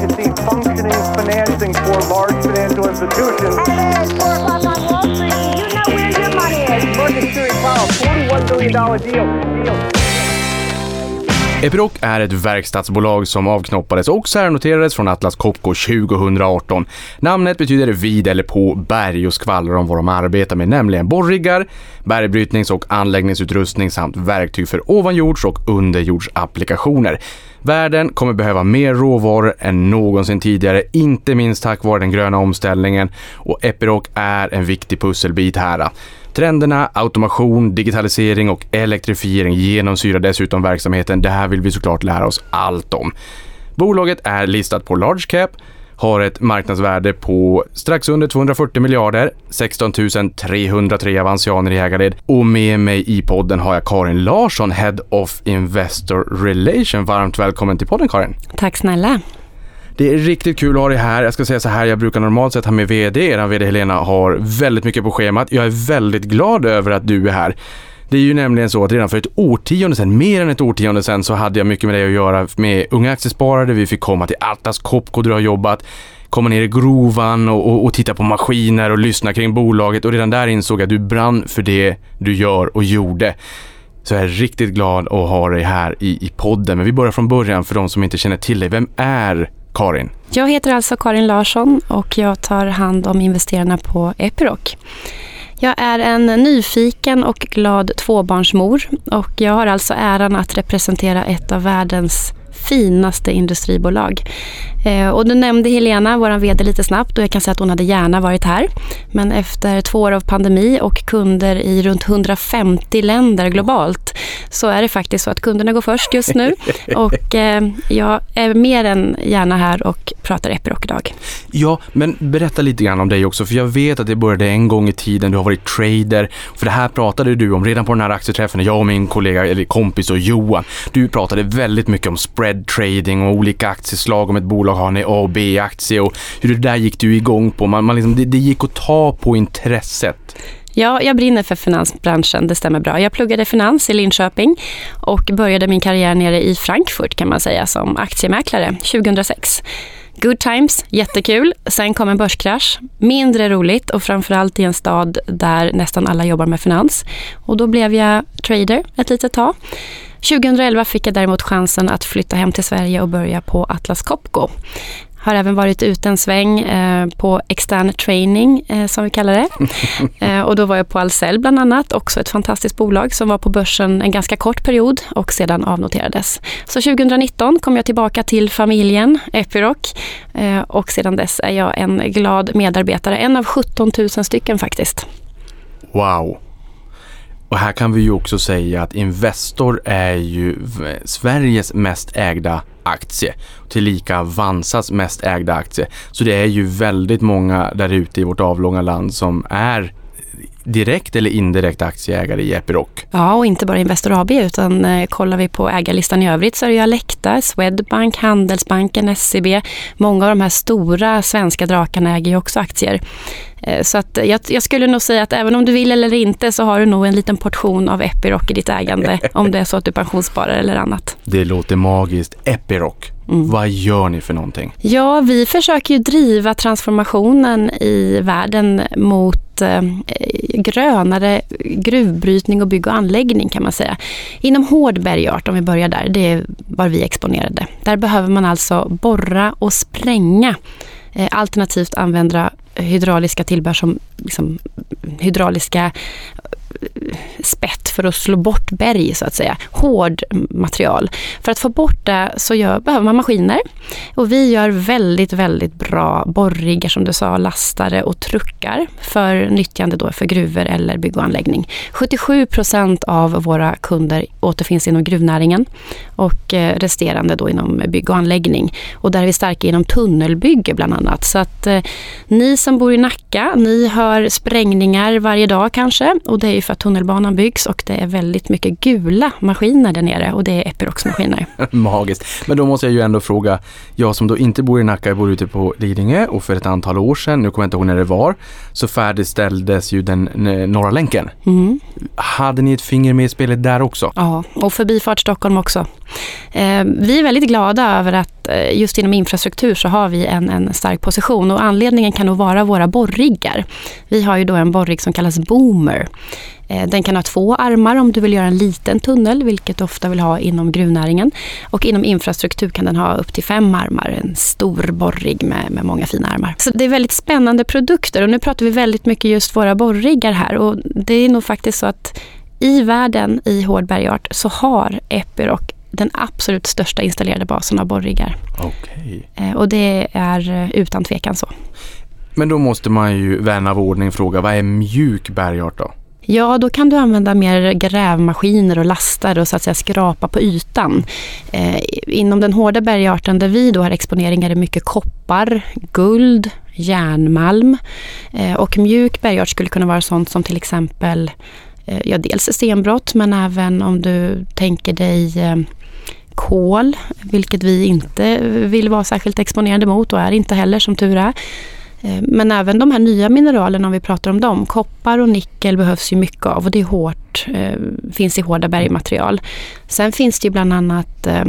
to see functioning financing for large financial institutions. It's 4 o'clock on Wall Street. You know where your money is. Market Series Powell, $41 billion deal. deal. Epiroc är ett verkstadsbolag som avknoppades och särnoterades från Atlas Copco 2018. Namnet betyder vid eller på berg och skvallrar om vad de arbetar med, nämligen borriggar, bergbrytnings och anläggningsutrustning samt verktyg för ovanjords och underjordsapplikationer. Världen kommer behöva mer råvaror än någonsin tidigare, inte minst tack vare den gröna omställningen och Epiroc är en viktig pusselbit här. Trenderna, automation, digitalisering och elektrifiering genomsyrar dessutom verksamheten. Det här vill vi såklart lära oss allt om. Bolaget är listat på large cap, har ett marknadsvärde på strax under 240 miljarder, 16 303 avansianer i ägarled och med mig i podden har jag Karin Larsson, Head of Investor Relation. Varmt välkommen till podden Karin. Tack snälla. Det är riktigt kul att ha dig här. Jag ska säga så här, jag brukar normalt sett ha med VD. Er VD Helena har väldigt mycket på schemat. Jag är väldigt glad över att du är här. Det är ju nämligen så att redan för ett årtionde sedan, mer än ett årtionde sedan, så hade jag mycket med dig att göra med unga aktiesparare. Vi fick komma till Atlas Copco där du har jobbat, komma ner i grovan och, och, och, titta på maskiner och lyssna kring bolaget och redan där insåg jag att du brann för det du gör och gjorde. Så jag är riktigt glad att ha dig här i, i podden. Men vi börjar från början för de som inte känner till dig. Vem är Karin? Jag heter alltså Karin Larsson och jag tar hand om investerarna på Epiroc. Jag är en nyfiken och glad tvåbarnsmor och jag har alltså äran att representera ett av världens finaste industribolag. Eh, och du nämnde Helena, vår VD, lite snabbt och jag kan säga att hon hade gärna varit här. Men efter två år av pandemi och kunder i runt 150 länder globalt så är det faktiskt så att kunderna går först just nu. Och eh, jag är mer än gärna här och pratar Epiroc idag. Ja, men berätta lite grann om dig också, för jag vet att det började en gång i tiden, du har varit trader, för det här pratade du om redan på den här aktieträffen, jag och min kollega, eller kompis och Johan. Du pratade väldigt mycket om spread trading och olika aktieslag, om ett bolag har ni A och B-aktie och hur det där gick du igång på. Man, man liksom, det, det gick att ta på intresset. Ja, jag brinner för finansbranschen, det stämmer bra. Jag pluggade finans i Linköping och började min karriär nere i Frankfurt kan man säga som aktiemäklare 2006. Good times, jättekul. Sen kom en börskrasch. Mindre roligt och framförallt i en stad där nästan alla jobbar med finans. Och då blev jag trader ett litet tag. 2011 fick jag däremot chansen att flytta hem till Sverige och börja på Atlas Copco. Har även varit ute en sväng eh, på extern training, eh, som vi kallar det. Eh, och då var jag på Ahlsell bland annat, också ett fantastiskt bolag som var på börsen en ganska kort period och sedan avnoterades. Så 2019 kom jag tillbaka till familjen Epiroc eh, och sedan dess är jag en glad medarbetare, en av 17 000 stycken faktiskt. Wow! Och här kan vi ju också säga att Investor är ju Sveriges mest ägda aktie. Tillika Avanzas mest ägda aktie. Så det är ju väldigt många där ute i vårt avlånga land som är direkt eller indirekt aktieägare i Epiroc. Ja, och inte bara Investor AB utan eh, kollar vi på ägarlistan i övrigt så är det ju Alecta, Swedbank, Handelsbanken, SEB. Många av de här stora svenska drakarna äger ju också aktier. Eh, så att jag, jag, skulle nog säga att även om du vill eller inte så har du nog en liten portion av Epiroc i ditt ägande om det är så att du pensionssparar eller annat. Det låter magiskt. Epiroc, mm. vad gör ni för någonting? Ja, vi försöker ju driva transformationen i världen mot eh, grönare gruvbrytning och bygg och anläggning kan man säga. Inom hård bergart, om vi börjar där, det var vi exponerade. Där behöver man alltså borra och spränga eh, alternativt använda hydrauliska tillbehör som liksom, hydrauliska spett för att slå bort berg så att säga. Hård material. För att få bort det så gör, behöver man maskiner. Och vi gör väldigt, väldigt bra borriggar som du sa, lastare och truckar för nyttjande då för gruvor eller bygg och anläggning. 77 procent av våra kunder återfinns inom gruvnäringen och eh, resterande då inom bygg och anläggning. Och där är vi starka inom tunnelbygge bland annat. Så att eh, ni som bor i Nacka, ni hör sprängningar varje dag kanske och det är ju för att tunnelbanan byggs och det är väldigt mycket gula maskiner där nere och det är Epirocs maskiner. Magiskt. Men då måste jag ju ändå fråga, jag som då inte bor i Nacka, jag bor ute på Lidingö och för ett antal år sedan, nu kommer jag inte ihåg när det var, så färdigställdes ju den norra länken. Mm. Hade ni ett finger med i spelet där också? Ja, och Förbifart Stockholm också. Eh, vi är väldigt glada över att eh, just inom infrastruktur så har vi en, en stark position och anledningen kan nog vara våra borriggar. Vi har ju då en borrig som kallas Boomer. Eh, den kan ha två armar om du vill göra en liten tunnel, vilket du ofta vill ha inom gruvnäringen. Och inom infrastruktur kan den ha upp till fem armar, en stor borrig med, med många fina armar. Så det är väldigt spännande produkter och nu pratar vi väldigt mycket just våra borriggar här och det är nog faktiskt så att i världen i hård bergart så har Epiroc den absolut största installerade basen av borriggar. Okej. Eh, Och det är eh, utan tvekan så. Men då måste man ju vän av ordning fråga, vad är mjuk bergart då? Ja, då kan du använda mer grävmaskiner och lastare och så att säga skrapa på ytan. Eh, inom den hårda bergarten där vi då har exponeringar är mycket koppar, guld, järnmalm. Eh, och mjuk bergart skulle kunna vara sånt som till exempel eh, ja, dels stenbrott men även om du tänker dig eh, kol, vilket vi inte vill vara särskilt exponerade mot och är inte heller som tur är. Eh, Men även de här nya mineralerna om vi pratar om dem. Koppar och nickel behövs ju mycket av och det är hårt, eh, finns i hårda bergmaterial. Sen finns det ju bland annat eh,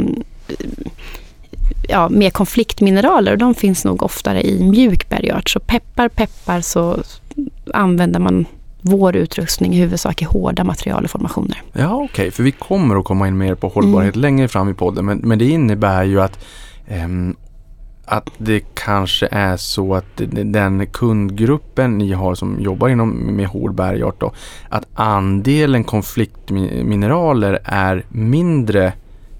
ja, mer konfliktmineraler och de finns nog oftare i mjuk bergart. Så peppar, peppar så använder man vår utrustning i huvudsak i hårda material och formationer. Ja, okej, för vi kommer att komma in mer på hållbarhet längre fram i podden, men, men det innebär ju att ehm, att det kanske är så att den kundgruppen ni har som jobbar inom med hård bergart då, att andelen konfliktmineraler är mindre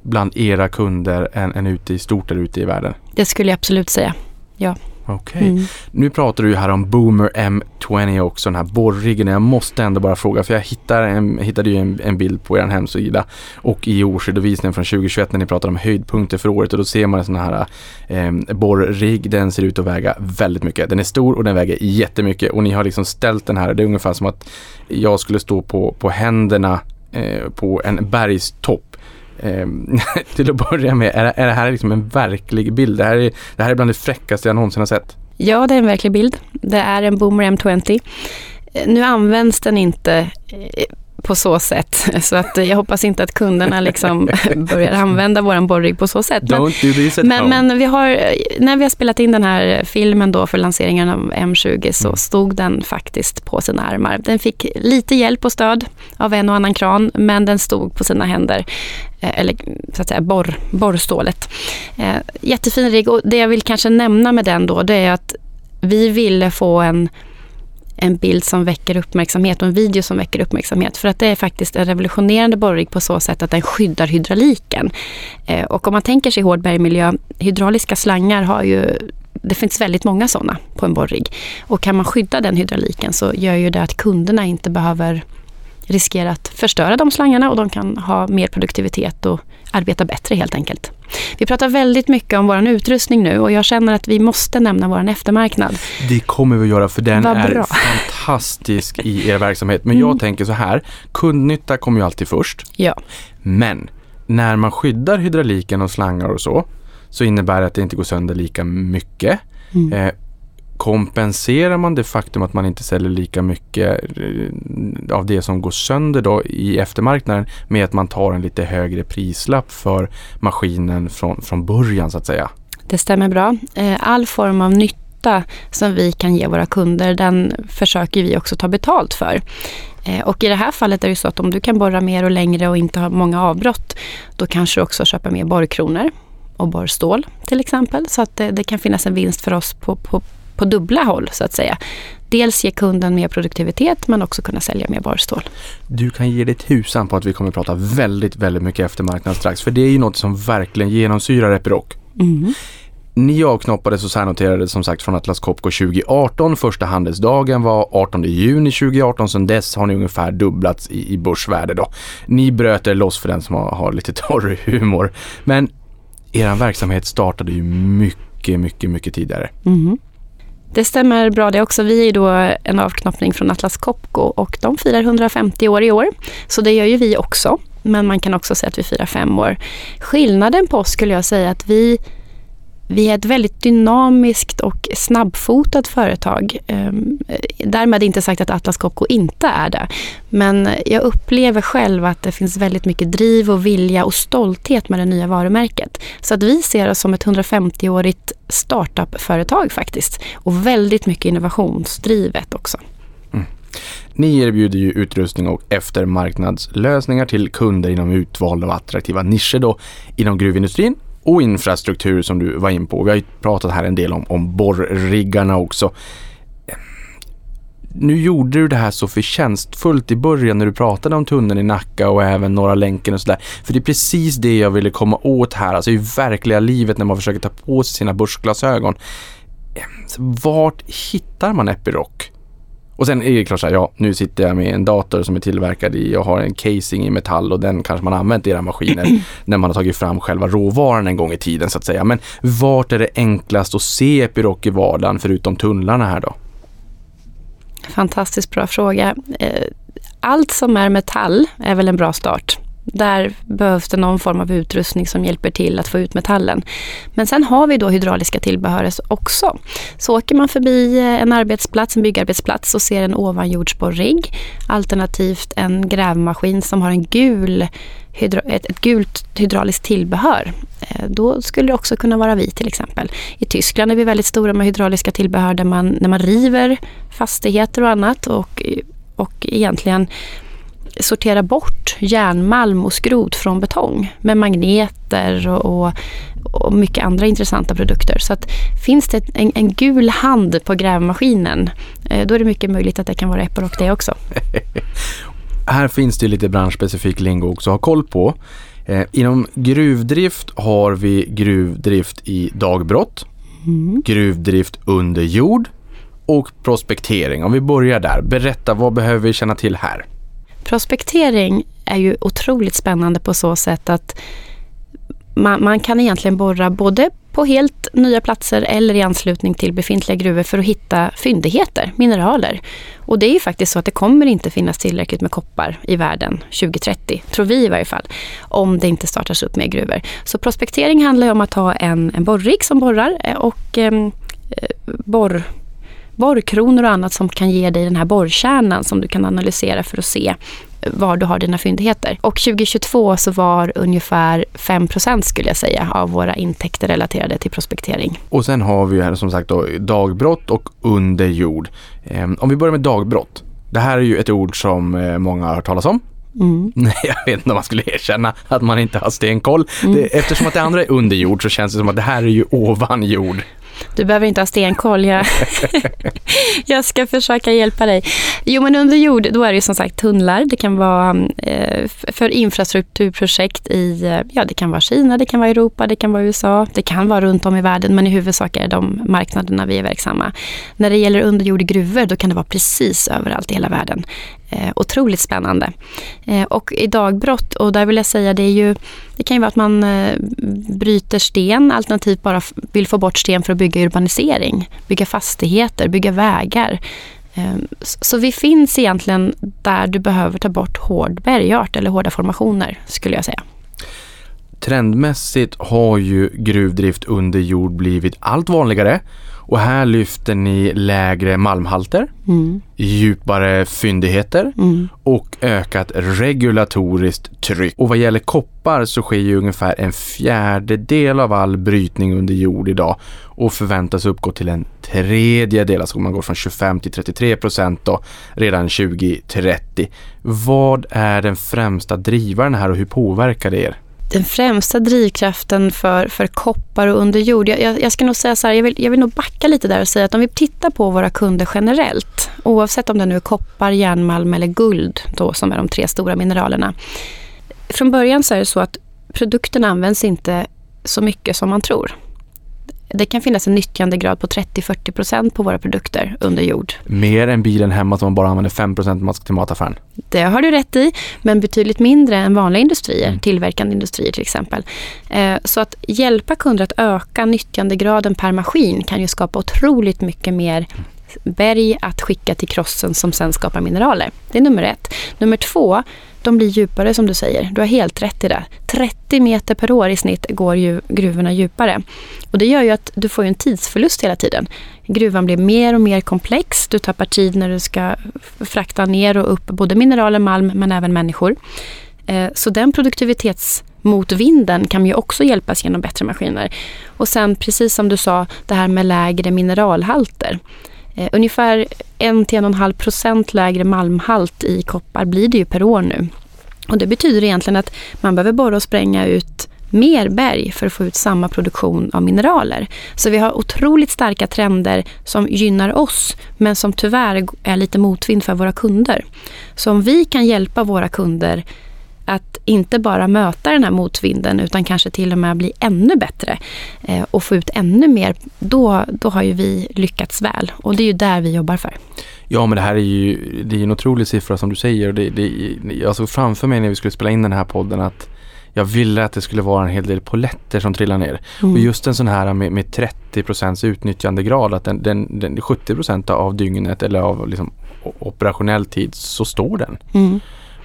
bland era kunder än, än ute i stort där ute i världen. Det skulle jag absolut säga. ja. Okej. Mm. Nu pratar du ju här om Boomer M20 också, den här borriggen. Jag måste ändå bara fråga, för jag hittar en, hittade ju en, en bild på er hemsida och i årsredovisningen från 2021 när ni pratar om höjdpunkter för året och då ser man en sån här eh, borrigg. Den ser ut att väga väldigt mycket. Den är stor och den väger jättemycket och ni har liksom ställt den här, det är ungefär som att jag skulle stå på, på händerna eh, på en bergstopp. Eh, till att börja med, är, är det här liksom en verklig bild? Det här, är, det här är bland det fräckaste jag någonsin har sett. Ja, det är en verklig bild. Det är en Boomer M20. Eh, nu används den inte eh, på så sätt, så att eh, jag hoppas inte att kunderna liksom börjar använda våran borrig på så sätt. Men, Don't do this at men, home. men vi har, när vi har spelat in den här filmen då för lanseringen av M20 så Mm. stod den faktiskt på sina armar. Den fick lite hjälp och stöd av en och annan kran, men den stod på sina händer. Eh, Eller så att säga borr, borrstålet. Eh, jättefin rigg och det jag vill kanske nämna med den då det är att vi ville få en, en bild som väcker uppmärksamhet och en video som väcker uppmärksamhet. För att det är faktiskt en revolutionerande borrigg på så sätt att den skyddar hydrauliken. Eh, och om man tänker sig hård bergmiljö, hydrauliska slangar har ju det finns väldigt många sådana på en borrigg. Och kan man skydda den hydrauliken så gör ju det att kunderna inte behöver riskera att förstöra de slangarna och de kan ha mer produktivitet och arbeta bättre helt enkelt. Vi pratar väldigt mycket om vår utrustning nu och jag känner att vi måste nämna vår eftermarknad. Det kommer vi att göra för den är fantastisk i er verksamhet. Men jag Mm. tänker så här, kundnytta kommer ju alltid först. Ja. Men när man skyddar hydrauliken och slangar och så, så innebär det att det inte går sönder lika mycket. Mm. Eh, kompenserar man det faktum att man inte säljer lika mycket eh, av det som går sönder då i eftermarknaden med att man tar en lite högre prislapp för maskinen från, från början så att säga? Det stämmer bra. Eh, all form av nytta som vi kan ge våra kunder, den försöker vi också ta betalt för. Eh, och i det här fallet är det så att om du kan borra mer och längre och inte ha många avbrott, då kanske du också köper mer borrkronor och borrstål till exempel. Så att det, det kan finnas en vinst för oss på, på, på dubbla håll så att säga. Dels ge kunden mer produktivitet men också kunna sälja mer borrstål. Du kan ge dig tusan på att vi kommer att prata väldigt, väldigt mycket eftermarknad strax. För det är ju något som verkligen genomsyrar Epiroc. Mm. Ni avknoppades och särnoterades som sagt från Atlas Copco 2018. Första handelsdagen var 18 juni 2018. Sedan dess har ni ungefär dubblats i, i börsvärde då. Ni bröt er loss för den som har, har lite torr humor. Men er verksamhet startade ju mycket, mycket, mycket tidigare. Mhm. Det stämmer bra det också. Vi är då en avknoppning från Atlas Copco och de firar 150 år i år. Så det gör ju vi också. Men man kan också säga att vi firar fem år. Skillnaden på oss skulle jag säga att vi vi är ett väldigt dynamiskt och snabbfotat företag. Ehm, därmed inte sagt att Atlas Copco inte är det. Men jag upplever själv att det finns väldigt mycket driv och vilja och stolthet med det nya varumärket. Så att vi ser oss som ett 150-årigt startup-företag faktiskt. Och väldigt mycket innovationsdrivet också. Mm. Ni erbjuder ju utrustning och eftermarknadslösningar till kunder inom utvalda och attraktiva nischer då inom gruvindustrin och infrastruktur som du var in på. Vi har ju pratat här en del om, om borriggarna också. Nu gjorde du det här så förtjänstfullt i början när du pratade om tunneln i Nacka och även Norra länken och sådär. För det är precis det jag ville komma åt här, alltså i verkliga livet när man försöker ta på sig sina börsglasögon. Vart hittar man Epiroc? Och sen är det klart så här, ja, nu sitter jag med en dator som är tillverkad i, jag har en casing i metall och den kanske man har använt i era maskiner när man har tagit fram själva råvaran en gång i tiden så att säga. Men vart är det enklast att se Epiroc i vardagen förutom tunnlarna här då? Fantastiskt bra fråga. Eh, allt som är metall är väl en bra start. Där behövs det någon form av utrustning som hjälper till att få ut metallen. Men sen har vi då hydrauliska tillbehör också. Så åker man förbi eh, en arbetsplats, en byggarbetsplats och ser en ovanjordsborrigg alternativt en grävmaskin som har en gul ett, ett gult hydrauliskt tillbehör. Eh, då skulle det också kunna vara vi till exempel. I Tyskland är vi väldigt stora med hydrauliska tillbehör där man, när man river fastigheter och annat och, och egentligen sortera bort järnmalm och skrot från betong med magneter och, och, och mycket andra intressanta produkter. Så att finns det en, en gul hand på grävmaskinen eh, då är det mycket möjligt att det kan vara Epiroc det också. Här finns det lite branschspecifik lingo också att ha koll på. Eh, inom gruvdrift har vi gruvdrift i dagbrott, mm. gruvdrift under jord och prospektering. Om vi börjar där, berätta vad behöver vi känna till här? Prospektering är ju otroligt spännande på så sätt att man, man, kan egentligen borra både på helt nya platser eller i anslutning till befintliga gruvor för att hitta fyndigheter, mineraler. Och det är ju faktiskt så att det kommer inte finnas tillräckligt med koppar i världen 2030, tror vi i varje fall, om det inte startas upp mer gruvor. Så prospektering handlar ju om att ha en, en borrig som borrar eh, och ehm, eh, borr borrkronor och annat som kan ge dig den här borrkärnan som du kan analysera för att se var du har dina fyndigheter. Och 2022 så var ungefär 5% skulle jag säga av våra intäkter relaterade till prospektering. Och sen har vi här som sagt då, dagbrott och under jord. Ehm, om vi börjar med dagbrott. Det här är ju ett ord som eh, många har hört talas om. Mm. jag vet inte om man skulle erkänna att man inte har stenkoll. Mm. Det, eftersom att det andra är under jord så känns det som att det här är ju ovan jord. Du behöver inte ha stenkoll. Jag, jag ska försöka hjälpa dig. Jo, men under jord, då är det som sagt tunnlar. Det kan vara eh, för infrastrukturprojekt i, eh, ja det kan vara Kina, det kan vara Europa, det kan vara USA, det kan vara runt om i världen, men i huvudsak är det de marknaderna vi är verksamma. När det gäller underjord gruvor, då kan det vara precis överallt i hela världen. Eh, otroligt spännande. Eh, och i dagbrott, och där vill jag säga det är ju, det kan ju vara att man eh, bryter sten, alternativt bara vill få bort sten för att bygga urbanisering, bygga fastigheter, bygga vägar. Eh, så vi finns egentligen där du behöver ta bort hård bergart eller hårda formationer, skulle jag säga. Trendmässigt har ju gruvdrift under jord blivit allt vanligare och här lyfter ni lägre malmhalter, mm. djupare fyndigheter mm. och ökat regulatoriskt tryck. Och vad gäller koppar så sker ju ungefär en fjärdedel av all brytning under jord idag och förväntas uppgå till en tredjedel, alltså man går från 25 till 33 procent då redan 2030. Vad är den främsta drivaren här och hur påverkar det er? Den främsta drivkraften för, för koppar och underjord. Jag, jag, jag ska nog säga så här, jag vill, jag vill nog backa lite där och säga att om vi tittar på våra kunder generellt, oavsett om det nu är koppar, järnmalm eller guld, då, som är de tre stora mineralerna. Från början så är det så att produkten används inte så mycket som man tror. Det kan finnas en nyttjandegrad på 30-40% på våra produkter under jord. Mer än bilen hemma som man bara använder 5% när man ska till mataffären? Det har du rätt i, men betydligt mindre än vanliga industrier, mm. tillverkande industrier till exempel. Eh, så att hjälpa kunder att öka nyttjandegraden per maskin kan ju skapa otroligt mycket mer berg att skicka till krossen som sen skapar mineraler. Det är nummer ett. Nummer två, de blir djupare som du säger. Du har helt rätt i det. 30 meter per år i snitt går ju gruvorna djupare. Och det gör ju att du får en tidsförlust hela tiden. Gruvan blir mer och mer komplex. Du tappar tid när du ska frakta ner och upp både mineraler, malm men även människor. Eh, så den produktivitetsmotvinden kan ju också hjälpas genom bättre maskiner. Och sen precis som du sa, det här med lägre mineralhalter. Eh, ungefär 1-1,5 procent lägre malmhalt i koppar blir det ju per år nu. Och det betyder egentligen att man behöver borra och spränga ut mer berg för att få ut samma produktion av mineraler. Så vi har otroligt starka trender som gynnar oss men som tyvärr är lite motvind för våra kunder. Så om vi kan hjälpa våra kunder att inte bara möta den här motvinden utan kanske till och med bli ännu bättre eh, och få ut ännu mer, då, då har ju vi lyckats väl. Och det är ju där vi jobbar för. Ja, men det här är ju det är en otrolig siffra som du säger. Det, det, jag såg framför mig när vi skulle spela in den här podden att jag ville att det skulle vara en hel del poletter som trillar ner. Mm. Och just en sån här med, med 30 procents utnyttjandegrad, att den, den, den 70 procent av dygnet eller av liksom operationell tid så står den. Mm.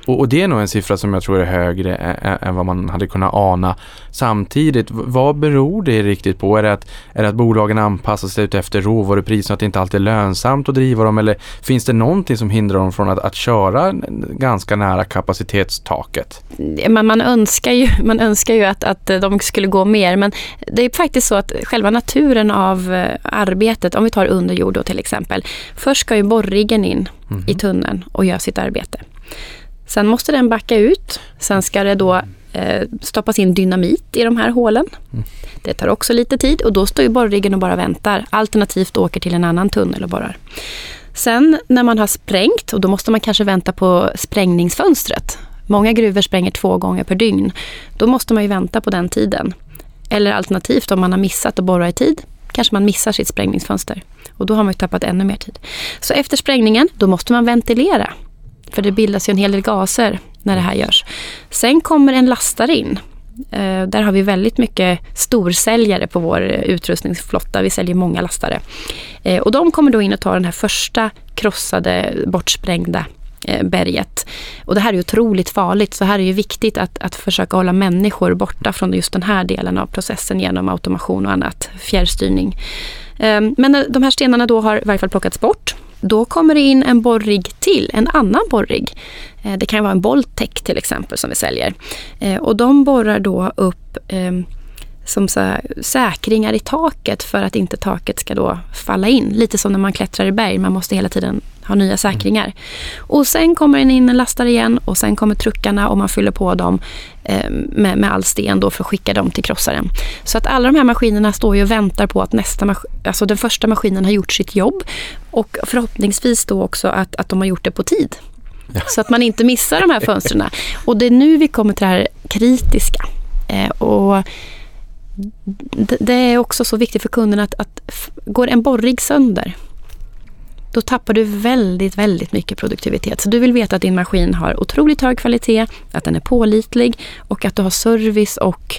Och, och, det är nog en siffra som jag tror är högre än, än vad man hade kunnat ana. Samtidigt, vad beror det riktigt på? Är det att, är det att bolagen anpassar sig efter råvarupriserna, att det inte alltid är lönsamt att driva dem? Eller finns det någonting som hindrar dem från att, att köra ganska nära kapacitetstaket? Man, man, önskar ju, man önskar ju att, att de skulle gå mer, men det är faktiskt så att själva naturen av eh, arbetet, om vi tar under jord till exempel. Först ska ju borriggen in mm. i tunneln och göra sitt arbete. Sen måste den backa ut. Sen ska det då eh, stoppas in dynamit i de här hålen. Mm. Det tar också lite tid och då står ju borriggen och bara väntar. Alternativt åker till en annan tunnel och borrar. Sen när man har sprängt, och då måste man kanske vänta på sprängningsfönstret. Många gruvor spränger två gånger per dygn. Då måste man ju vänta på den tiden. Eller alternativt om man har missat att borra i tid kanske man missar sitt sprängningsfönster. Och då har man ju tappat ännu mer tid. Så efter sprängningen, då måste man ventilera. För det bildas ju en hel del gaser när det här görs. Sen kommer en lastare in. Eh, där har vi väldigt mycket storsäljare på vår utrustningsflotta. Vi säljer många lastare. Eh, och de kommer då in och tar den här första krossade, bortsprängda eh, berget. Och det här är otroligt farligt, så här är det viktigt att, att försöka hålla människor borta från just den här delen av processen genom automation och annat, fjärrstyrning. Men de här stenarna då har i varje fall plockats bort då kommer det in en borrig till, en annan borrig. Eh, det kan vara en Boltec till exempel som vi säljer. Eh, och de borrar då upp ehm, som så här, säkringar i taket för att inte taket ska då falla in. Lite som när man klättrar i berg, man måste hela tiden ha nya säkringar. Och sen kommer den in en lastare igen och sen kommer truckarna och man fyller på dem eh, med, med all sten då för att skicka dem till krossaren. Så att alla de här maskinerna står ju och väntar på att nästa alltså den första maskinen har gjort sitt jobb och förhoppningsvis då också att, att de har gjort det på tid. Ja. Så att man inte missar de här fönstren. Och det är nu vi kommer till det här kritiska. Eh, och det är också så viktigt för kunden att, att går en borrig sönder då tappar du väldigt, väldigt mycket produktivitet. Så du vill veta att din maskin har otroligt hög kvalitet, att den är pålitlig och att du har service och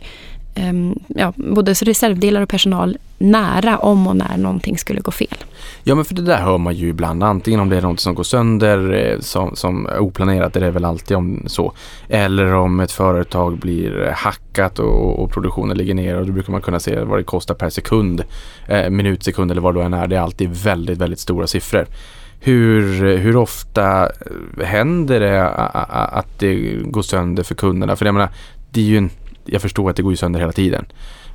um, ja, både reservdelar och personal nära om och när någonting skulle gå fel. Ja men för det där hör man ju ibland, antingen om det är något som går sönder eh, som, som, oplanerat, är det är väl alltid om så. Eller om ett företag blir hackat och, och produktionen ligger ner och då brukar man kunna se vad det kostar per sekund, eh, minut, sekund eller vad det än är. Det är alltid väldigt, väldigt stora siffror. Hur, hur ofta händer det att det går sönder för kunderna? För jag menar, det är ju en, jag förstår att det går sönder hela tiden.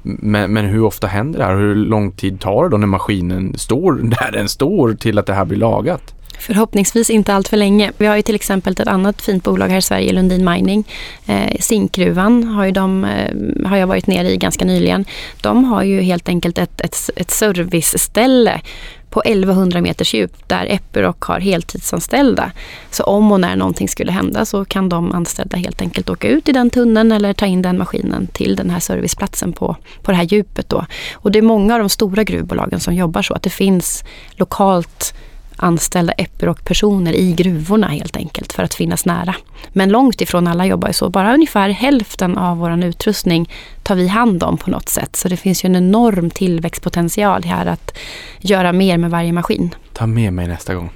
Men, men, hur ofta händer det här? Hur lång tid tar det då när maskinen står där den står till att det här blir lagat? Förhoppningsvis inte allt för länge. Vi har ju till exempel ett annat fint bolag här i Sverige, Lundin Mining. Eh, Zinkgruvan har, ju de, eh, har jag varit nere i ganska nyligen. De har ju helt enkelt ett, ett, ett serviceställe på 1100 meters djup där Epiroc har heltidsanställda. Så om och när någonting skulle hända så kan de anställda helt enkelt åka ut i den tunneln eller ta in den maskinen till den här serviceplatsen på, på det här djupet. Då. Och det är många av de stora gruvbolagen som jobbar så att det finns lokalt anställda Epiroc-personer i gruvorna helt enkelt för att finnas nära. Men långt ifrån alla jobbar ju så. Bara ungefär hälften av vår utrustning tar vi hand om på något sätt. Så det finns ju en enorm tillväxtpotential här att göra mer med varje maskin. Ta med mig nästa gång.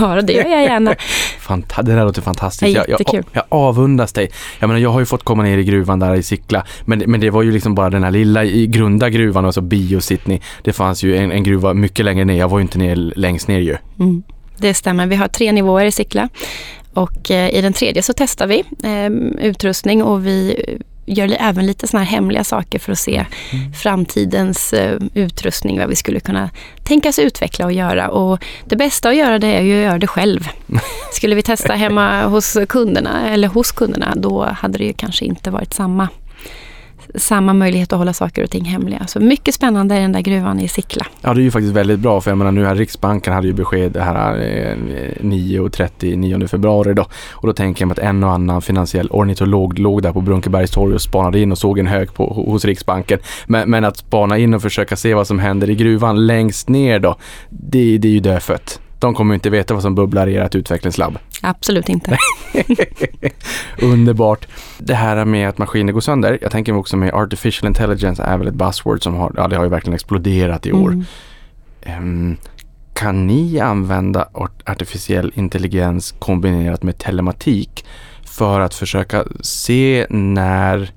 Ja, det gör jag gärna. Fanta det där låter fantastiskt. Ja, Jag, jag, jag avundas dig. Jag menar, jag har ju fått komma ner i gruvan där i Sickla, men, men det var ju liksom bara den här lilla i grunda gruvan, alltså Bio-Sydney. Det fanns ju en, en gruva mycket längre ner. Jag var ju inte ner, längst ner ju. Mm. Det stämmer. Vi har tre nivåer i Sickla. Och eh, i den tredje så testar vi eh, utrustning och vi gör även lite såna här hemliga saker för att se framtidens eh, utrustning, vad vi skulle kunna tänkas utveckla och göra. Och det bästa att göra det är ju att göra det själv. Skulle vi testa hemma hos kunderna, eller hos kunderna, då hade det ju kanske inte varit samma samma möjlighet att hålla saker och ting hemliga. Så mycket spännande i den där gruvan i Sickla. Ja, det är ju faktiskt väldigt bra för jag menar nu här Riksbanken hade ju besked det här eh, 9.30 9 februari då. Och då tänker jag mig att en och annan finansiell ornitolog låg där på Brunkebergstorg och spanade in och såg en hög på, hos Riksbanken. Men, men att spana in och försöka se vad som händer i gruvan längst ner då, det, det är ju dödfött. De kommer ju inte veta vad som bubblar i ert utvecklingslabb. Absolut inte. Underbart. Det här med att maskiner går sönder. Jag tänker också med artificial intelligence är väl ett buzzword som har, ja det har ju verkligen exploderat i år. Mm. Ehm, kan ni använda art- artificiell intelligens kombinerat med telematik för att försöka se när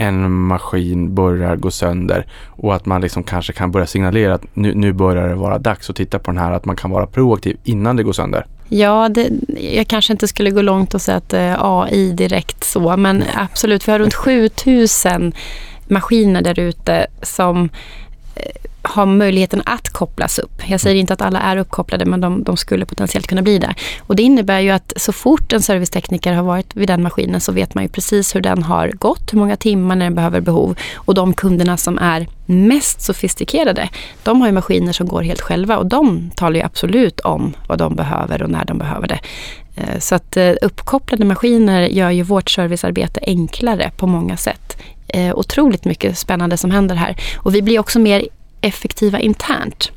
en maskin börjar gå sönder och att man liksom kanske kan börja signalera att nu, nu börjar det vara dags att titta på den här, att man kan vara proaktiv innan det går sönder. Ja, det, jag kanske inte skulle gå långt och säga att eh, AI direkt så, men absolut, vi har runt 7000 maskiner där ute som eh, har möjligheten att kopplas upp. Jag säger inte att alla är uppkopplade, men de, de skulle potentiellt kunna bli det. Och det innebär ju att så fort en servicetekniker har varit vid den maskinen så vet man ju precis hur den har gått, hur många timmar när den behöver behov. Och de kunderna som är mest sofistikerade, de har ju maskiner som går helt själva och de talar ju absolut om vad de behöver och när de behöver det. Eh, Så att eh, uppkopplade maskiner gör ju vårt servicearbete enklare på många sätt. Eh, Otroligt mycket spännande som händer här. Och vi blir också mer effektiva internt.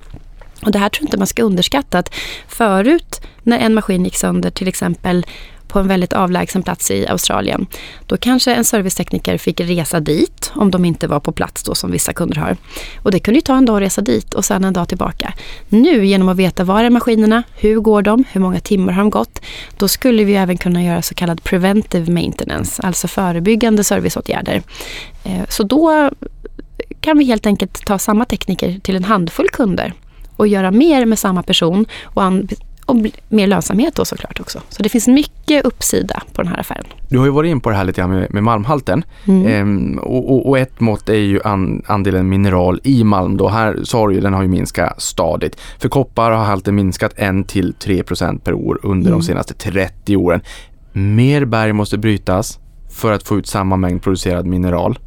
Och det här tror jag inte man ska underskatta. Att förut när en maskin gick sönder till exempel på en väldigt avlägsen plats i Australien. Då kanske en servicetekniker fick resa dit om de inte var på plats då som vissa kunder har. Och det kunde ju ta en dag att resa dit och sen en dag tillbaka. Nu genom att veta var är maskinerna, hur går de, hur många timmar har de gått. Då skulle vi även kunna göra så kallad preventive maintenance, alltså förebyggande serviceåtgärder. Eh, så då kan vi helt enkelt ta samma tekniker till en handfull kunder och göra mer med samma person och, och mer lönsamhet då såklart också. Så det finns mycket uppsida på den här affären. Du har ju varit in på det här lite grann med, med malmhalten. Mm. Ehm, och, och, och ett mått är ju an, andelen mineral i malm då. Här sa du ju, den har ju minskat stadigt. För koppar har halten minskat 1 till 3 procent per år under Mm. de senaste 30 åren. Mer berg måste brytas för att få ut samma mängd producerad mineral.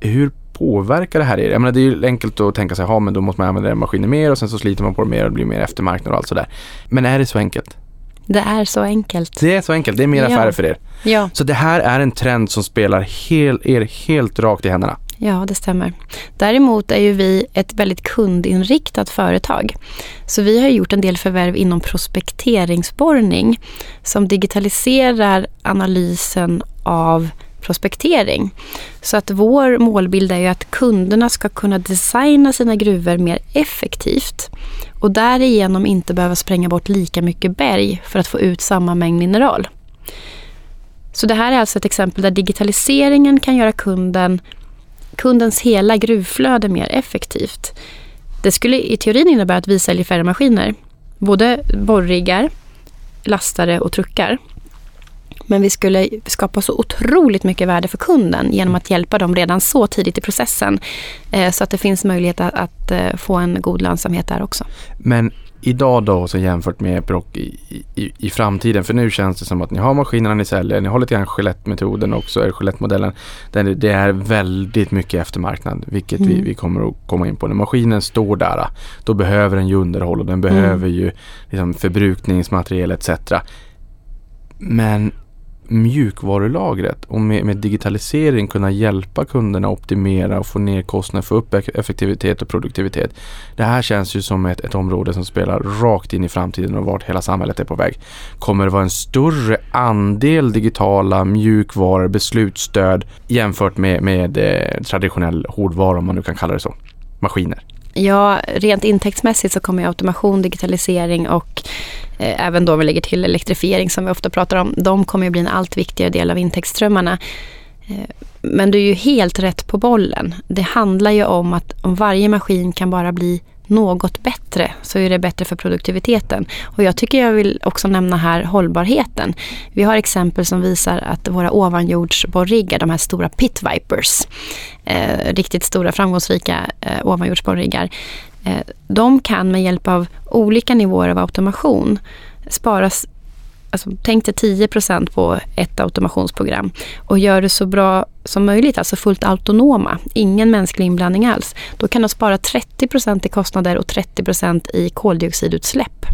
Hur påverkar det här er? Jag menar, det är ju enkelt att tänka sig, ja men då måste man använda maskiner mer och sen så sliter man på det mer och det blir mer eftermarknad och allt sådär. Men är det så enkelt? Det är så enkelt. Det är så enkelt, det är mer Ja. affärer för er. Ja, Så det här är en trend som spelar hel, er helt rakt i händerna. ja, det stämmer. Däremot är ju vi ett väldigt kundinriktat företag. Så vi har gjort en del förvärv inom prospekteringsborrning som digitaliserar analysen av prospektering. Så att vår målbild är ju att kunderna ska kunna designa sina gruvor mer effektivt och därigenom inte behöva spränga bort lika mycket berg för att få ut samma mängd mineral. Så det här är alltså ett exempel där digitaliseringen kan göra kunden, kundens hela gruvflöde mer effektivt. Det skulle i teorin innebära att vi säljer färre maskiner. Både borriggar, lastare och truckar. Men vi skulle skapa så otroligt mycket värde för kunden genom att hjälpa dem redan så tidigt i processen. Eh, så att det finns möjlighet att, eh, få en god lönsamhet där också. Men idag då så jämfört med Epiroc i, i, i framtiden, för nu känns det som att ni har maskinerna ni säljer, ni har lite grann Gillette-metoden också, eller Gillette-modellen. Det är väldigt mycket eftermarknad, vilket vi, Mm. vi kommer att komma in på. När maskinen står där, då behöver den ju underhåll och den behöver ju liksom förbrukningsmaterial etc. Men mjukvarulagret och med, med digitalisering kunna hjälpa kunderna optimera och få ner kostnader, få upp effektivitet och produktivitet. Det här känns ju som ett, ett område som spelar rakt in i framtiden och vart hela samhället är på väg. Kommer det vara en större andel digitala mjukvaror, beslutsstöd jämfört med, med eh, traditionell hårdvara om man nu kan kalla det så, maskiner? Ja, rent intäktsmässigt så kommer ju automation, digitalisering och eh, även då vi lägger till elektrifiering som vi ofta pratar om, de kommer ju bli en allt viktigare del av intäktsströmmarna. Eh, men du är ju helt rätt på bollen. Det handlar ju om att om varje maskin kan bara bli något bättre så är det bättre för produktiviteten. Och jag tycker jag vill också nämna här hållbarheten. Vi har exempel som visar att våra ovanjordsborriggar, de här stora pit vipers, eh, riktigt stora framgångsrika eh, ovanjordsborriggar, eh, de kan med hjälp av olika nivåer av automation sparas alltså, tänk dig 10% på ett automationsprogram och gör det så bra som möjligt, alltså fullt autonoma, ingen mänsklig inblandning alls. Då kan de spara 30% i kostnader och 30% i koldioxidutsläpp.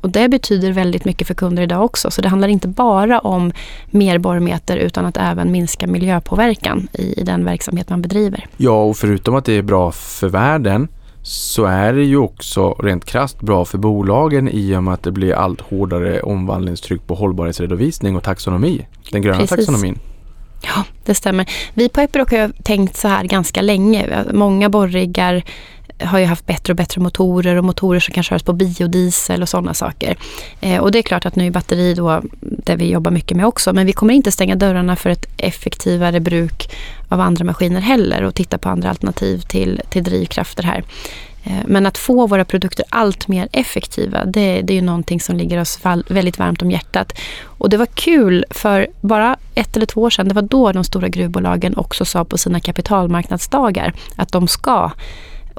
Och det betyder väldigt mycket för kunder idag också. Så det handlar inte bara om mer borrmeter utan att även minska miljöpåverkan i, i den verksamhet man bedriver. Ja, och förutom att det är bra för världen så är det ju också rent krast bra för bolagen i och med att det blir allt hårdare omvandlingstryck på hållbarhetsredovisning och taxonomi. Den gröna Precis. taxonomin. Ja, det stämmer. Vi på Epiroc har tänkt så här ganska länge. Många borriggar har ju haft bättre och bättre motorer och motorer som kan köras på biodiesel och sådana saker. Eh, och det är klart att nu är batteri då det vi jobbar mycket med också. Men vi kommer inte stänga dörrarna för ett effektivare bruk av andra maskiner heller och titta på andra alternativ till, till drivkrafter här. Eh, men att få våra produkter allt mer effektiva, det, det är ju någonting som ligger oss väldigt varmt om hjärtat. Och det var kul, för bara ett eller två år sedan, det var då de stora gruvbolagen också sa på sina kapitalmarknadsdagar att de ska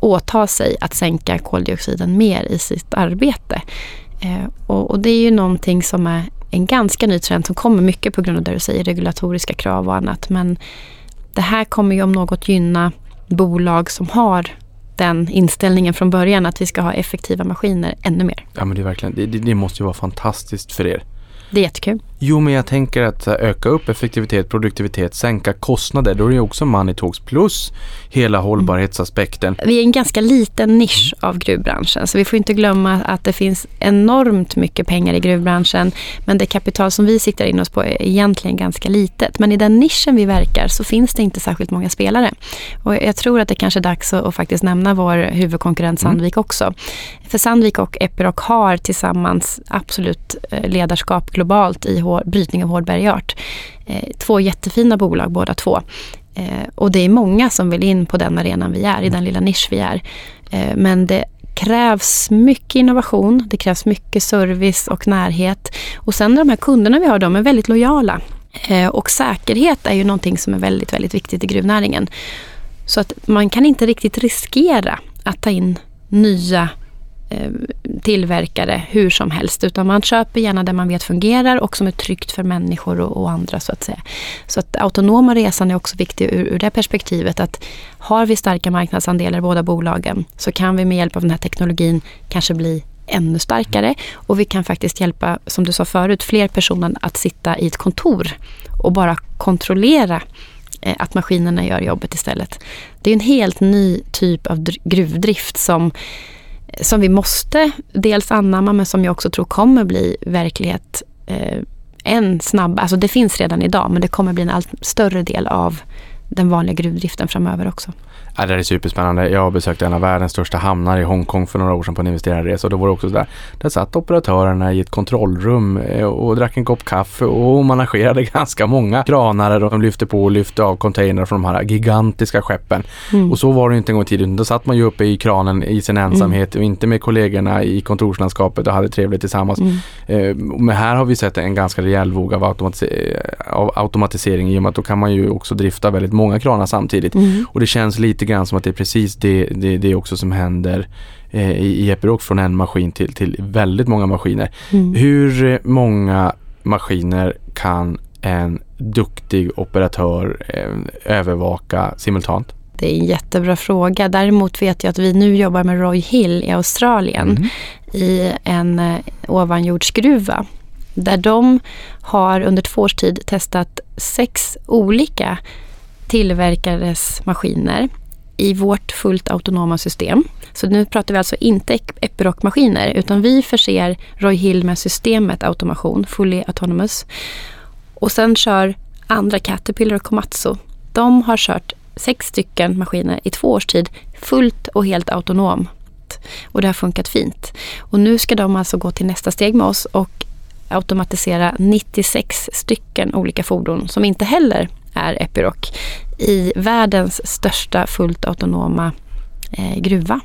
åta sig att sänka koldioxiden mer i sitt arbete. Eh, och, och, det är ju någonting som är en ganska ny trend som kommer mycket på grund av det du säger, regulatoriska krav och annat. Men det här kommer ju om något gynna bolag som har den inställningen från början att vi ska ha effektiva maskiner ännu mer. Ja men det, är verkligen, det, det måste ju vara fantastiskt för er. Det är jättekul. Jo, men jag tänker att öka upp effektivitet, produktivitet, sänka kostnader. Då är det också money talks plus hela hållbarhetsaspekten. Vi är en ganska liten nisch av gruvbranschen så vi får inte glömma att det finns enormt mycket pengar i gruvbranschen men det kapital som vi siktar in oss på är egentligen ganska litet. Men i den nischen vi verkar så finns det inte särskilt många spelare. Och jag tror att det kanske är dags att, faktiskt nämna vår huvudkonkurrent mm. Sandvik mm. också. För Sandvik och Epiroc har tillsammans absolut eh, ledarskap globalt i brytning av hård bergart. Eh, två jättefina bolag båda två. Eh, och det är många som vill in på den arenan vi är, i den lilla nisch vi är. Eh, men det krävs mycket innovation, det krävs mycket service och närhet. Och sen de här kunderna vi har, de är väldigt lojala. Och säkerhet är ju någonting som är väldigt, väldigt viktigt i gruvnäringen. Så att man kan inte riktigt riskera att ta in nya tillverkare hur som helst. Utan man köper gärna det man vet fungerar och som är tryggt för människor och, och andra så att säga. Så att autonoma resan är också viktig ur, ur det perspektivet att har vi starka marknadsandelar i båda bolagen så kan vi med hjälp av den här teknologin kanske bli ännu starkare och vi kan faktiskt hjälpa, som du sa förut, fler personer att sitta i ett kontor och bara kontrollera eh, att maskinerna gör jobbet istället. Det är en helt ny typ av gruvdrift som som vi måste dels anamma men som jag också tror kommer bli verklighet eh, än snabbare. Alltså det finns redan idag men det kommer bli en allt större del av den vanliga gruvdriften framöver också. Ja, det är superspännande. Jag besökte en av världens största hamnar i Hongkong för några år sedan på en investerarresa och då var det också sådär. Där satt operatörerna i ett kontrollrum eh, och drack en kopp kaffe och managerade ganska många kranar och de lyfte på och lyfte av containrar från de här gigantiska skeppen. Mm. Och så var det inte en gång i tiden. Då satt man ju uppe i kranen i sin ensamhet mm. och inte med kollegorna i kontorslandskapet och hade trevligt tillsammans. Mm. Eh, men här har vi sett en ganska rejäl våg av, automatis av automatisering i och med att då kan man ju också drifta väldigt många kranar samtidigt. Mm. Och det känns lite grann som att det är precis det, det, det också som händer eh, i, i Epiroc från en maskin till, till väldigt många maskiner. Mm. Hur många maskiner kan en duktig operatör eh, övervaka simultant? Det är en jättebra fråga. Däremot vet jag att vi nu jobbar med Roy Hill i Australien mm. i en eh, ovanjordsgruva där de har under två års tid testat sex olika tillverkares maskiner i vårt fullt autonoma system. Så nu pratar vi alltså inte Epiroc-maskiner utan vi förser Roy Hill med systemet automation, fully autonomous. Och sen kör andra Caterpillar och Komatsu. De har kört sex stycken maskiner i två års tid fullt och helt autonomt. Och det har funkat fint. Och nu ska de alltså gå till nästa steg med oss och automatisera 96 stycken olika fordon som inte heller är Epiroc i världens största fullt autonoma eh, gruva.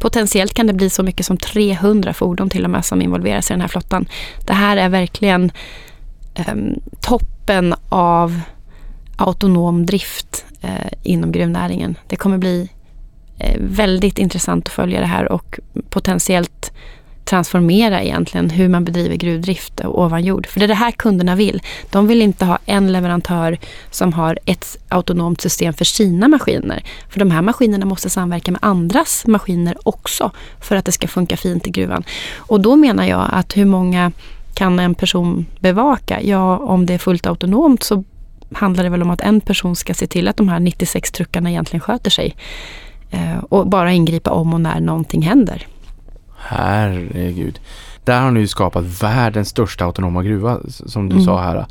Potentiellt kan det bli så mycket som 300 fordon till och med som involveras i den här flottan. Det här är verkligen eh, toppen av autonom drift eh, inom gruvnäringen. Det kommer bli eh, väldigt intressant att följa det här och potentiellt transformera egentligen hur man bedriver gruvdrift ovan jord. För det är det här kunderna vill. De vill inte ha en leverantör som har ett autonomt system för sina maskiner. För de här maskinerna måste samverka med andras maskiner också för att det ska funka fint i gruvan. Och då menar jag att hur många kan en person bevaka? Ja, om det är fullt autonomt så handlar det väl om att en person ska se till att de här 96 truckarna egentligen sköter sig. Eh, och bara ingripa om och när någonting händer. Herregud. Där har ni ju skapat världens största autonoma gruva som du Mm. sa här.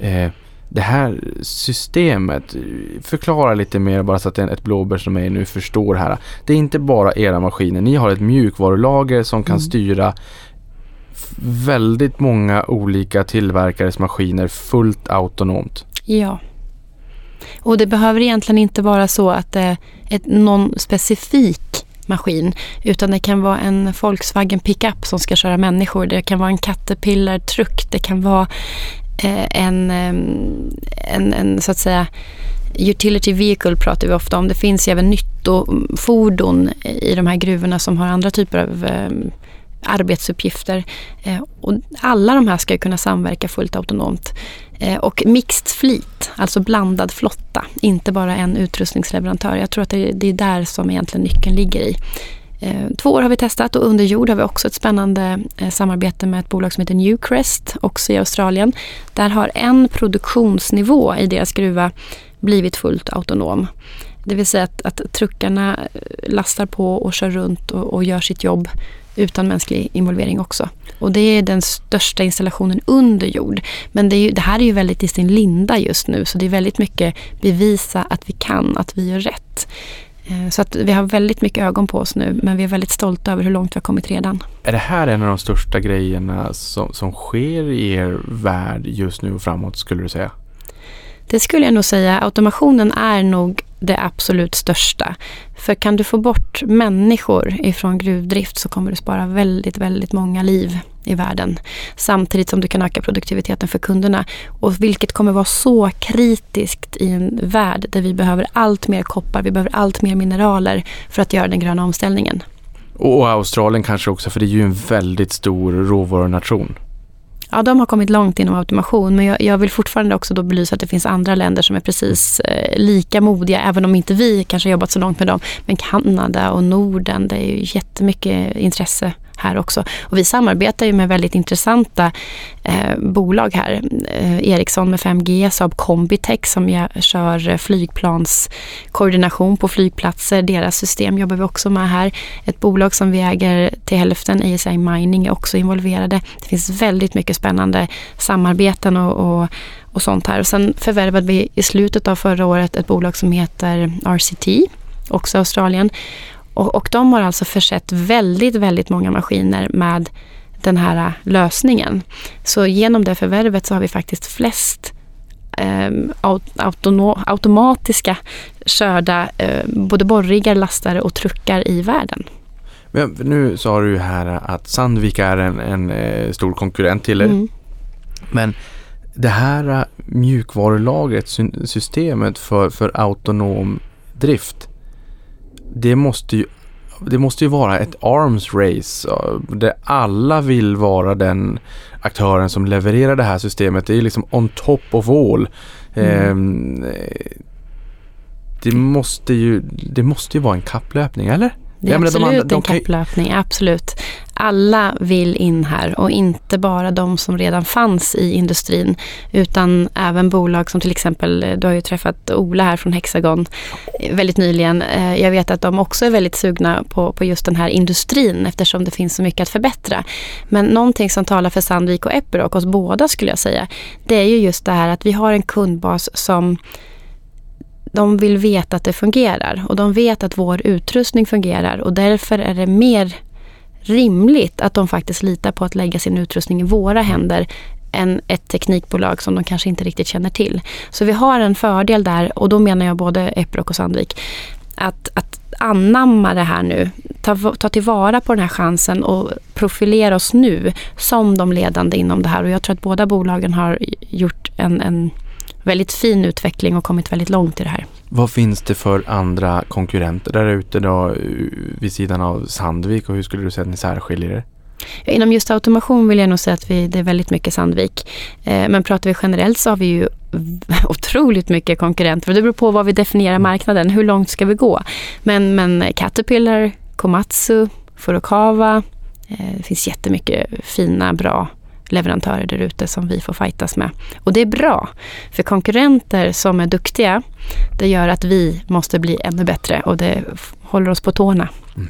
Eh, det här systemet, förklara lite mer bara så att ett blåbär som mig nu förstår här. Det är inte bara era maskiner, ni har ett mjukvarulager som kan Mm. styra väldigt många olika tillverkares maskiner fullt autonomt. Ja. Och det behöver egentligen inte vara så att är ett, någon specifik maskin. Utan det kan vara en Volkswagen pickup som ska köra människor. Det kan vara en Caterpillar truck. Det kan vara eh, en, eh, en, en så att säga Utility vehicle pratar vi ofta om. Det finns ju även nyttofordon i de här gruvorna som har andra typer av eh, arbetsuppgifter. Och alla de här ska kunna samverka fullt autonomt. Eh, och mixed fleet, alltså blandad flotta, inte bara en utrustningsleverantör. Jag tror att det, är där som egentligen nyckeln ligger i. Eh, två år har vi testat och under jord har vi också ett spännande eh, samarbete med ett bolag som heter Newcrest, också i Australien. Där har en produktionsnivå i deras gruva blivit fullt autonom. Det vill säga att, att truckarna lastar på och kör runt och, och gör sitt jobb utan mänsklig involvering också. Och det är den största installationen under jord. Men det, ju, det här är ju väldigt i sin linda just nu så det är väldigt mycket bevisa att vi kan, att vi gör rätt. Eh, Så att vi har väldigt mycket ögon på oss nu men vi är väldigt stolta över hur långt vi har kommit redan. Är det här en av de största grejerna som, som sker i er värld just nu och framåt skulle du säga? Det skulle jag nog säga. Automationen är nog det absolut största. För kan du få bort människor ifrån gruvdrift så kommer du spara väldigt, väldigt många liv i världen. Samtidigt som du kan öka produktiviteten för kunderna. Och vilket kommer vara så kritiskt i en värld där vi behöver allt mer koppar, vi behöver allt mer mineraler för att göra den gröna omställningen. Och, och Australien kanske också för det är ju en väldigt stor råvarunation. Ja, de har kommit långt inom automation men jag, jag vill fortfarande också då belysa att det finns andra länder som är precis eh, lika modiga, även om inte vi kanske har jobbat så långt med dem. Men Kanada och Norden, det är ju jättemycket intresse här också. Och vi samarbetar ju med väldigt intressanta eh, bolag här. Eh, Ericsson med 5G, Saab Combitech som jag kör flygplanskoordination på flygplatser. Deras system jobbar vi också med här. Ett bolag som vi äger till hälften, ASI Mining, är också involverade. Det finns väldigt mycket spännande samarbeten och, och, och sånt här. Och sen förvärvade vi i slutet av förra året ett bolag som heter RCT, också Australien. Och, och de har alltså försett väldigt, väldigt många maskiner med den här lösningen. Så genom det förvärvet så har vi faktiskt flest eh, autono- automatiska körda eh, både borriggar, lastare och truckar i världen. Men nu sa du ju här att Sandvik är en, en eh, stor konkurrent till er. Mm. Men det här mjukvarulagret, sy- systemet för, för autonom drift. Det måste ju det måste ju vara ett arms race där alla vill vara den aktören som levererar det här systemet. Det är liksom on top of all. Ehm, eh, det, måste ju, det måste ju vara en kapplöpning, eller? Det är Jag menar, de absolut de en kapplöpning, absolut. alla vill in här och inte bara de som redan fanns i industrin utan även bolag som till exempel, du har ju träffat Ola här från Hexagon väldigt nyligen. Eh, jag vet att de också är väldigt sugna på, på just den här industrin eftersom det finns så mycket att förbättra. Men någonting som talar för Sandvik och Epiroc, oss båda skulle jag säga, det är ju just det här att vi har en kundbas som de vill veta att det fungerar och de vet att vår utrustning fungerar och därför är det mer rimligt att de faktiskt litar på att lägga sin utrustning i våra händer än ett teknikbolag som de kanske inte riktigt känner till. Så vi har en fördel där och då menar jag både Epiroc och Sandvik. Att, att anamma det här nu, ta, ta tillvara på den här chansen och profilera oss nu som de ledande inom det här. Och jag tror att båda bolagen har gjort en, en väldigt fin utveckling och kommit väldigt långt i det här. Vad finns det för andra konkurrenter där ute då vid sidan av Sandvik och hur skulle du säga att ni särskiljer er? Inom just automation vill jag nog säga att vi, det är väldigt mycket Sandvik. Eh, men pratar vi generellt så har vi ju otroligt mycket konkurrenter. Det beror på vad vi definierar marknaden. Hur långt ska vi gå? Men, men Caterpillar, Komatsu, Furukawa. Eh, det finns jättemycket fina, bra leverantörer där ute som vi får fightas med. Och det är bra, för konkurrenter som är duktiga, det gör att vi måste bli ännu bättre och det håller oss på tårna. Mm.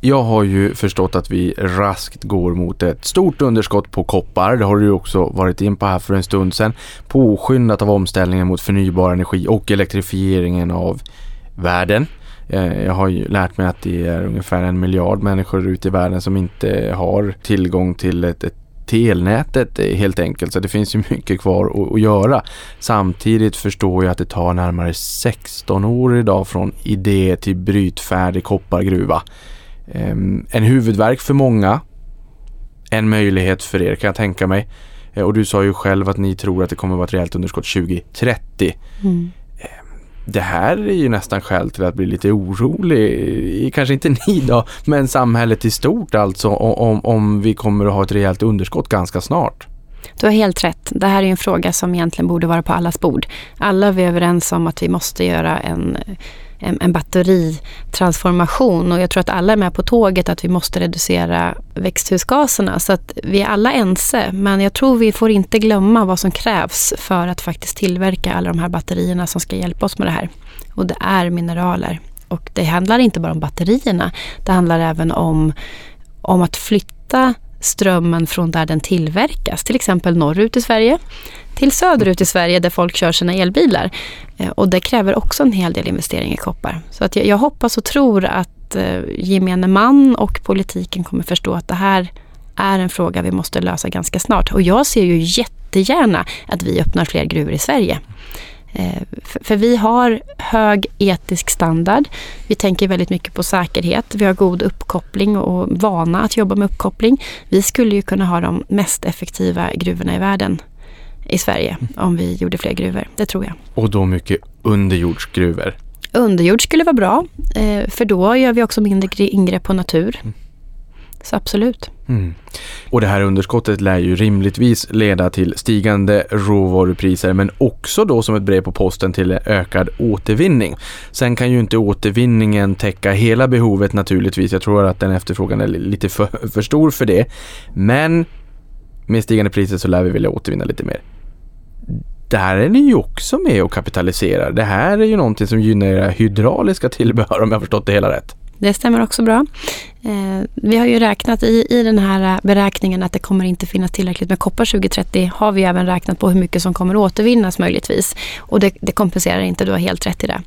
Jag har ju förstått att vi raskt går mot ett stort underskott på koppar. Det har du också varit in på här för en stund sedan. Påskyndat av omställningen mot förnybar energi och elektrifieringen av världen. Eh, jag har ju lärt mig att det är ungefär en miljard människor ute i världen som inte har tillgång till ett, ett till elnätet eh, helt enkelt. Så det finns ju mycket kvar att, att, göra. Samtidigt förstår jag att det tar närmare 16 år idag från idé till brytfärdig koppargruva. Ehm, en huvudverk för många. En möjlighet för er kan jag tänka mig. Eh, och du sa ju själv att ni tror att det kommer att vara ett rejält underskott 2030. Mm det här är ju nästan skäl till att bli lite orolig. Kanske inte ni då, men samhället i stort alltså om, om vi kommer att ha ett rejält underskott ganska snart. Du har helt rätt. Det här är en fråga som egentligen borde vara på allas bord. Alla är vi överens om att vi måste göra en en, en batteritransformation och jag tror att alla är med på tåget att vi måste reducera växthusgaserna. Så att vi är alla ense, men jag tror vi får inte glömma vad som krävs för att faktiskt tillverka alla de här batterierna som ska hjälpa oss med det här. Och det är mineraler. Och det handlar inte bara om batterierna, det handlar även om, om att flytta strömmen från där den tillverkas, till exempel norrut i Sverige, till söderut i Sverige där folk kör sina elbilar. Eh, och det kräver också en hel del investering i koppar. Så att jag, jag hoppas och tror att eh, gemene man och politiken kommer förstå att det här är en fråga vi måste lösa ganska snart. Och jag ser ju jättegärna att vi öppnar fler gruvor i Sverige. Eh, för vi har hög etisk standard. Vi tänker väldigt mycket på säkerhet. Vi har god uppkoppling och vana att jobba med uppkoppling. Vi skulle ju kunna ha de mest effektiva gruvorna i världen i Sverige om vi gjorde fler gruvor. Det tror jag. Och då mycket underjordsgruvor? Underjord skulle vara bra, eh, för då gör vi också mindre ingrepp på natur. Så absolut. Mm. Och det här underskottet lär ju rimligtvis leda till stigande råvarupriser men också då som ett brev på posten till ökad återvinning. Sen kan ju inte återvinningen täcka hela behovet naturligtvis. Jag tror att den efterfrågan är lite för, för stor för det. Men med stigande priser så lär vi vilja återvinna lite mer. Där är ni ju också med och kapitaliserar. Det här är ju någonting som gynnar era hydrauliska tillbehör om jag förstått det hela rätt. Det stämmer också bra. Eh, vi har ju räknat i, i den här beräkningen att det kommer inte finnas tillräckligt med koppar 2030. Har vi även räknat på hur mycket som kommer återvinnas möjligtvis. Och det, det kompenserar inte, du har helt rätt i det.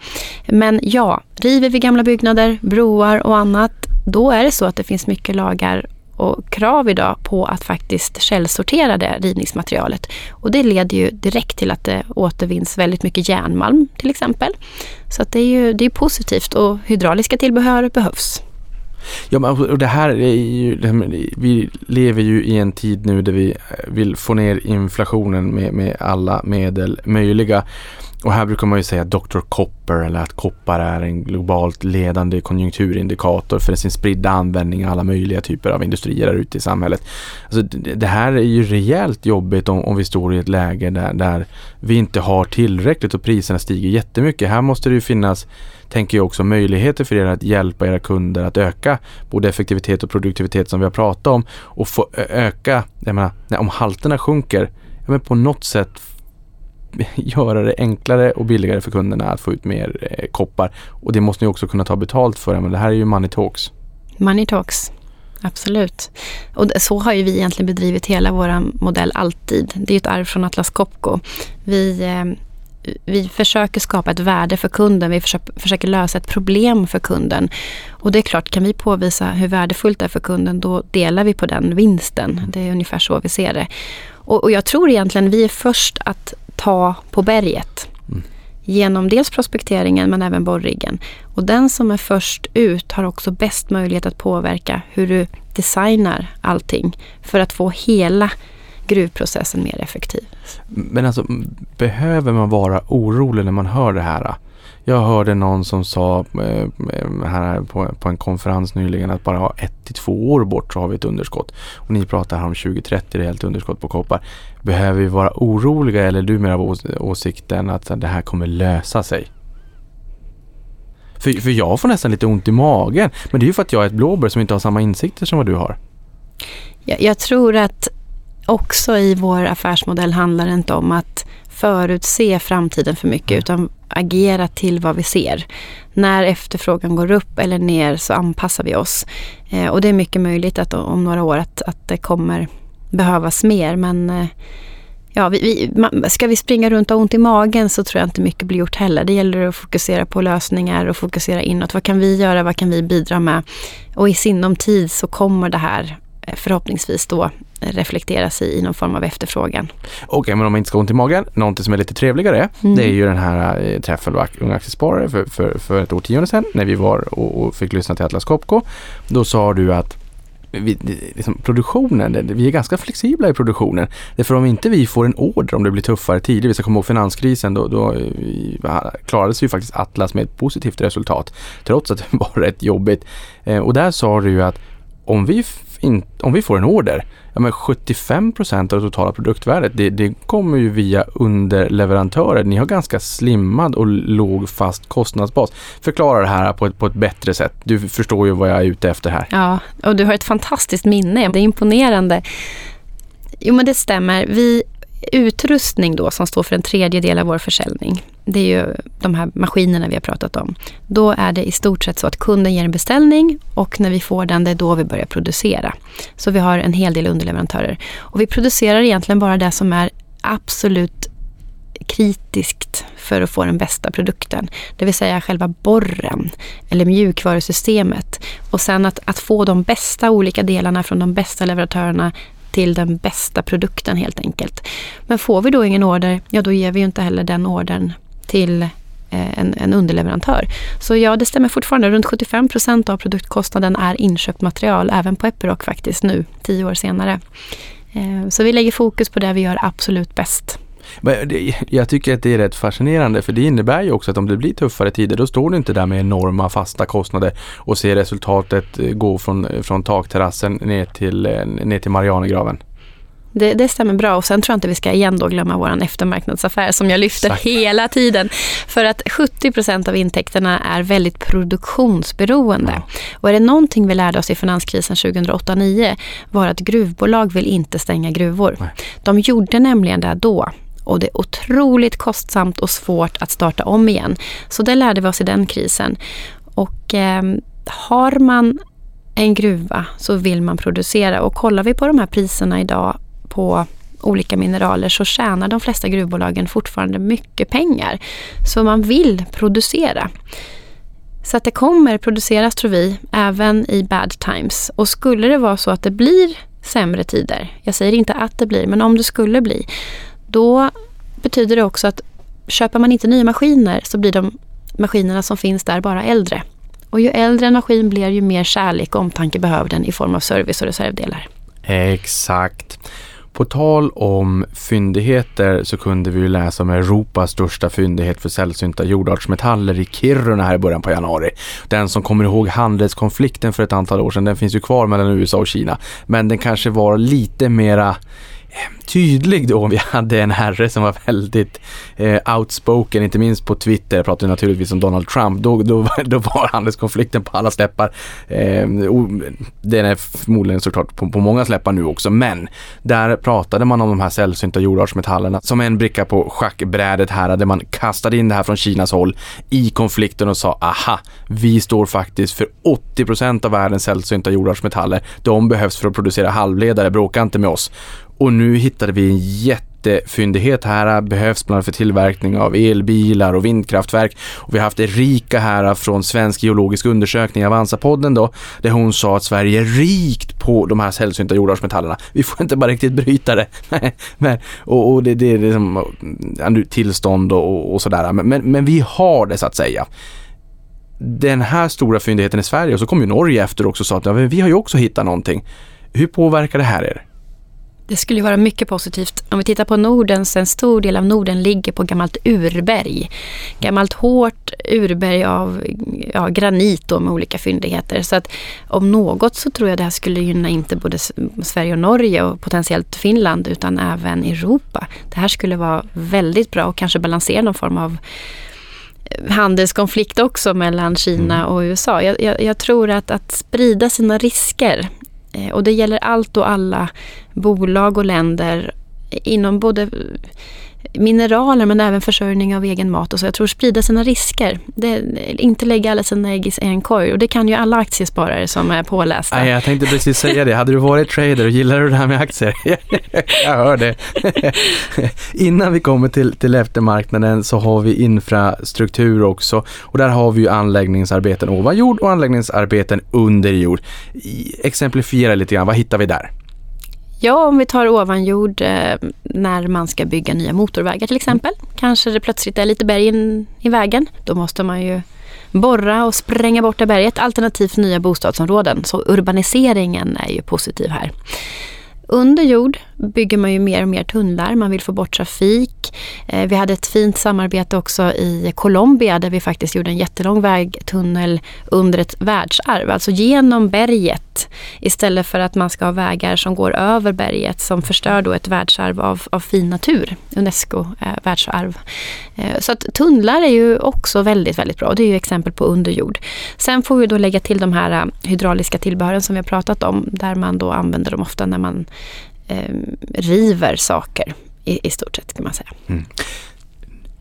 Men ja, river vi gamla byggnader, broar och annat, då är det så att det finns mycket lagar och krav idag på att faktiskt källsortera det rivningsmaterialet. Och det leder ju direkt till att det återvinns väldigt mycket järnmalm till exempel. Så att det är ju det är positivt och hydrauliska tillbehör behövs. Ja, men och det här är ju, vi lever ju i en tid nu där vi vill få ner inflationen med, med alla medel möjliga. Och här brukar man ju säga Dr. Copper eller att koppar är en globalt ledande konjunkturindikator för sin spridda användning i alla möjliga typer av industrier där ute i samhället. Alltså det, här är ju rejält jobbigt om, om vi står i ett läge där, där vi inte har tillräckligt och priserna stiger jättemycket. Här måste det ju finnas tänker jag också möjligheter för er att hjälpa era kunder att öka både effektivitet och produktivitet som vi har pratat om och få öka, jag menar, om halterna sjunker, ja, men på något sätt göra det enklare och billigare för kunderna att få ut mer eh, koppar. Och det måste ni också kunna ta betalt för. Men det här är ju money talks. Money talks. Absolut. Och så har ju vi egentligen bedrivit hela vår modell alltid. Det är ett arv från Atlas Copco. Vi, eh, vi försöker skapa ett värde för kunden. Vi försöker, försöker lösa ett problem för kunden. Och det är klart, kan vi påvisa hur värdefullt det är för kunden, då delar vi på den vinsten. Det är ungefär så vi ser det. Och, och jag tror egentligen vi är först att ta på berget. Mm. Genom dels prospekteringen men även borriggen. Och den som är först ut har också bäst möjlighet att påverka hur du designar allting för att få hela gruvprocessen mer effektiv. Men alltså, behöver man vara orolig när man hör det här? Jag hörde någon som sa eh, här på, på en konferens nyligen att bara ett till två år bort så har vi ett underskott. Och ni pratar här om 2030 rejält underskott på koppar. Behöver vi vara oroliga eller är du mer av åsikten att det här kommer lösa sig? För, för jag får nästan lite ont i magen. Men det är ju för att jag är ett blåbär som inte har samma insikter som vad du har. Jag, jag tror att också i vår affärsmodell handlar det inte om att förutse framtiden för mycket mm. utan agera till vad vi ser. När efterfrågan går upp eller ner så anpassar vi oss. Eh, och det är mycket möjligt att om några år att, att det kommer behövas mer men eh, ja, vi, vi, man, ska vi springa runt och ha ont i magen så tror jag inte mycket blir gjort heller. Det gäller att fokusera på lösningar och fokusera inåt. Vad kan vi göra? Vad kan vi bidra med? Och i sinom tid så kommer det här förhoppningsvis då reflekteras i, i någon form av efterfrågan. Okej, okay, men om man inte ska ha ont i magen, någonting som är lite trevligare, mm. det är ju den här eh, träffen med Unga Aktiesparare för, för, för ett årtionde sedan när vi var och, och fick lyssna till Atlas Copco. Då sa du att vi, liksom produktionen, vi är ganska flexibla i produktionen. Därför om inte vi får en order om det blir tuffare tider, vi ska komma ihåg finanskrisen, då, då klarade sig ju faktiskt Atlas med ett positivt resultat. Trots att det var rätt jobbigt. Eh, och där sa du ju att om vi, in, om vi får en order, ja men 75% av det totala produktvärdet, det, det, kommer ju via underleverantörer. Ni har ganska slimmad och låg fast kostnadsbas. Förklara det här på ett, på ett bättre sätt. Du förstår ju vad jag är ute efter här. Ja, och du har ett fantastiskt minne. Det är imponerande. Jo, men det stämmer. Vi utrustning då som står för en tredjedel av vår försäljning. Det är ju de här maskinerna vi har pratat om. Då är det i stort sett så att kunden ger en beställning och när vi får den, det är då vi börjar producera. Så vi har en hel del underleverantörer. Och vi producerar egentligen bara det som är absolut kritiskt för att få den bästa produkten. Det vill säga själva borren eller mjukvarusystemet. Och sen att, att få de bästa olika delarna från de bästa leverantörerna till den bästa produkten helt enkelt. Men får vi då ingen order, ja då ger vi ju inte heller den ordern till eh, en, en, underleverantör. Så ja, det stämmer fortfarande. Runt 75 procent av produktkostnaden är inköpt material, även på Epiroc faktiskt nu, tio år senare. Eh, så vi lägger fokus på det vi gör absolut bäst. Jag tycker att det är rätt fascinerande för det innebär ju också att om det blir tuffare tider då står du inte där med enorma fasta kostnader och ser resultatet eh, gå från, från takterrassen ner till, eh, ner till Marianergraven. Det, det, stämmer bra och sen tror jag inte vi ska igen då glömma vår eftermarknadsaffär som jag lyfter Exakt. hela tiden. För att 70 procent av intäkterna är väldigt produktionsberoende. Ja. Och är det någonting vi lärde oss i finanskrisen 2008-2009 var att gruvbolag vill inte stänga gruvor. Nej. De gjorde nämligen det då och det är otroligt kostsamt och svårt att starta om igen. Så det lärde vi oss i den krisen. Och eh, har man en gruva så vill man producera och kollar vi på de här priserna idag på olika mineraler så tjänar de flesta gruvbolagen fortfarande mycket pengar. Så man vill producera. Så att det kommer produceras tror vi, även i bad times. Och skulle det vara så att det blir sämre tider, jag säger inte att det blir, men om det skulle bli, då betyder det också att köper man inte nya maskiner så blir de maskinerna som finns där bara äldre. Och ju äldre en maskin blir ju mer kärlek och omtanke behöver den i form av service och reservdelar. Exakt. På tal om fyndigheter så kunde vi ju läsa om Europas största fyndighet för sällsynta jordartsmetaller i Kiruna här i början på januari. Den som kommer ihåg handelskonflikten för ett antal år sedan, den finns ju kvar mellan USA och Kina. Men den kanske var lite mera tydlig då. Vi hade en herre som var väldigt eh, outspoken, inte minst på Twitter. Jag pratar naturligtvis om Donald Trump. Då, då, då var handelskonflikten på alla släppar. Eh, den är förmodligen såklart på, på många släppar nu också, men där pratade man om de här sällsynta jordartsmetallerna som en bricka på schackbrädet här, där man kastade in det här från Kinas håll i konflikten och sa aha, vi står faktiskt för 80% av världens sällsynta jordartsmetaller. De behövs för att producera halvledare, bråka inte med oss. Och nu hittade vi en jättefyndighet här, behövs bland annat för tillverkning av elbilar och vindkraftverk. Och vi har haft Erika här från Svensk geologisk undersökning, Avanza-podden då, där hon sa att Sverige är rikt på de här sällsynta jordartsmetallerna. Vi får inte bara riktigt bryta det. men, och, och det, det är liksom tillstånd och, och sådär. Men, men, men vi har det så att säga den här stora fyndigheten i Sverige och så kom ju Norge efter också och sa att ja, vi har ju också hittat någonting. Hur påverkar det här er? Det skulle vara mycket positivt. Om vi tittar på Norden, så en stor del av Norden ligger på gammalt urberg. Gammalt hårt urberg av ja, granit då, med olika fyndigheter. Så att om något så tror jag det här skulle gynna inte både Sverige och Norge och potentiellt Finland utan även Europa. Det här skulle vara väldigt bra och kanske balansera någon form av handelskonflikt också mellan Kina mm. och USA. Jag, jag, jag, tror att att sprida sina risker Eh, Eh, och det gäller allt och alla bolag och länder inom både mineraler men även försörjning av egen mat och så. Jag tror sprida sina risker. Det, inte lägga alla sina ägg i en korg och det kan ju alla aktiesparare som är pålästa. Nej, jag tänkte precis säga det. Hade du varit trader och gillar du det här med aktier? jag hör det. Innan vi kommer till, till eftermarknaden så har vi infrastruktur också och där har vi ju anläggningsarbeten ovan jord och anläggningsarbeten under jord. Exemplifiera lite grann, vad hittar vi där? Ja, om vi tar ovanjord eh, när man ska bygga nya motorvägar till exempel. Mm. Kanske det plötsligt är lite berg in, i vägen. Då måste man ju borra och spränga bort det berget. Alternativt nya bostadsområden. Så urbaniseringen är ju positiv här. Under jord bygger man ju mer och mer tunnlar, man vill få bort trafik. Eh, vi hade ett fint samarbete också i Colombia där vi faktiskt gjorde en jättelång vägtunnel under ett världsarv, alltså genom berget istället för att man ska ha vägar som går över berget som förstör då ett världsarv av, av fin natur, Unesco eh, världsarv. Eh, så att tunnlar är ju också väldigt, väldigt bra. Det är ju exempel på underjord. Sen får vi då lägga till de här eh, hydrauliska tillbehören som vi har pratat om, där man då använder dem ofta när man eh, river saker i, i stort sett kan man säga. Mm.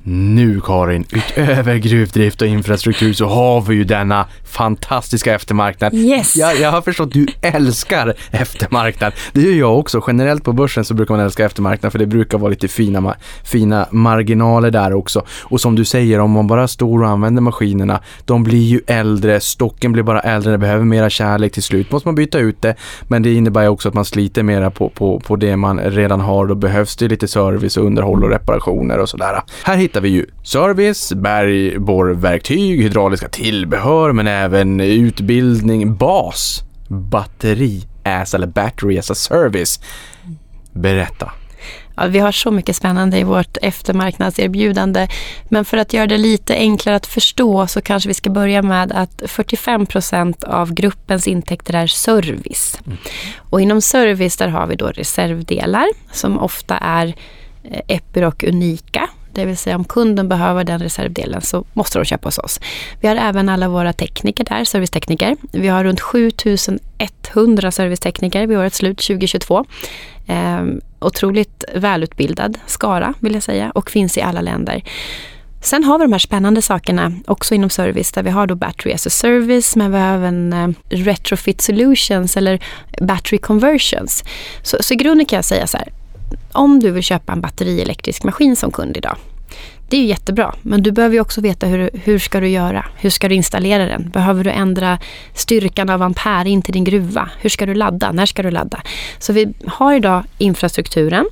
Nu Karin, utöver gruvdrift och infrastruktur så har vi ju denna fantastiska eftermarknad. Yes. Jag, jag har förstått att du älskar eftermarknad. Det gör jag också. Generellt på börsen så brukar man älska eftermarknad för det brukar vara lite fina, fina marginaler där också. Och som du säger, om man bara står och använder maskinerna, de blir ju äldre, stocken blir bara äldre, det behöver mera kärlek till slut. Måste man byta ut det, men det innebär också att man sliter mera på, på, på det man redan har. Då behövs det lite service och underhåll och reparationer och sådär. Här hittar vi ju service, bergborrverktyg, hydrauliska tillbehör, men även utbildning, bas, batteri, as eller battery as a service. Berätta. Ja, vi har så mycket spännande i vårt eftermarknadserbjudande. Men för att göra det lite enklare att förstå så kanske vi ska börja med att 45 procent av gruppens intäkter är service. Mm. Och inom service där har vi då reservdelar som ofta är eh, Epiroc unika det vill säga om kunden behöver den reservdelen så måste de köpa hos oss. Vi har även alla våra tekniker där, servicetekniker. Vi har runt 7100 servicetekniker vid årets slut 2022. Eh, otroligt välutbildad skara vill jag säga och finns i alla länder. Sen har vi de här spännande sakerna också inom service där vi har då battery as a service men vi har även eh, retrofit solutions eller battery conversions. Så, så i grunden kan jag säga så här, om du vill köpa en batterielektrisk maskin som kund idag. Det är ju jättebra, men du behöver ju också veta hur, hur ska du göra? Hur ska du installera den? Behöver du ändra styrkan av ampere in till din gruva? Hur ska du ladda? När ska du ladda? Så vi har idag infrastrukturen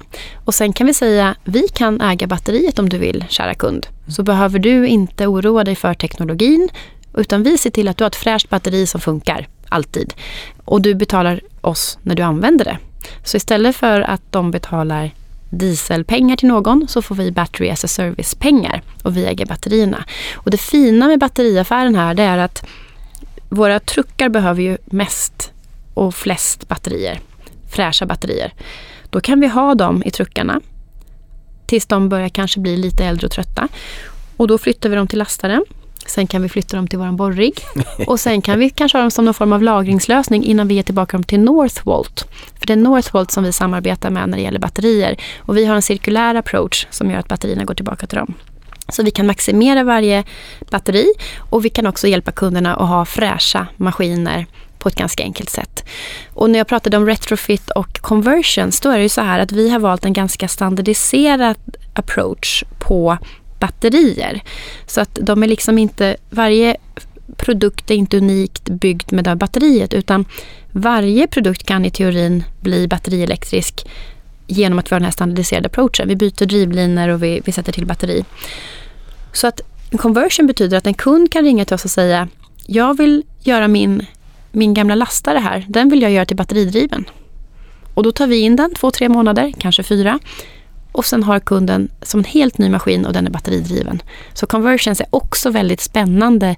och sen kan vi säga vi kan äga batteriet om du vill, kära kund. Så behöver du inte oroa dig för teknologin utan vi ser till att du har ett fräscht batteri som funkar alltid. Och du betalar oss när du använder det. Så istället för att de betalar dieselpengar till någon så får vi battery as a service-pengar och vi äger batterierna. Och det fina med batteriaffären här det är att våra truckar behöver ju mest och flest batterier, fräscha batterier. Då kan vi ha dem i truckarna tills de börjar kanske bli lite äldre och trötta. Och då flyttar vi dem till lastaren. Sen kan vi flytta dem till vår borrig. Och sen kan vi kanske ha dem som någon form av lagringslösning innan vi ger tillbaka dem till Northvolt. För det är Northvolt som vi samarbetar med när det gäller batterier. Och vi har en cirkulär approach som gör att batterierna går tillbaka till dem. Så vi kan maximera varje batteri och vi kan också hjälpa kunderna att ha fräscha maskiner på ett ganska enkelt sätt. Och när jag pratade om retrofit och conversions, då är det ju så här att vi har valt en ganska standardiserad approach på batterier. Så att de är liksom inte, varje produkt är inte unikt byggd med det här batteriet utan varje produkt kan i teorin bli batterielektrisk genom att vi har den här standardiserade approachen. Vi byter drivlinor och vi, vi sätter till batteri. Så att en conversion betyder att en kund kan ringa till oss och säga jag vill göra min, min gamla lastare här, den vill jag göra till batteridriven. Och då tar vi in den två, tre månader, kanske fyra. Och sen har kunden som en helt ny maskin och den är batteridriven. Så conversions är också väldigt spännande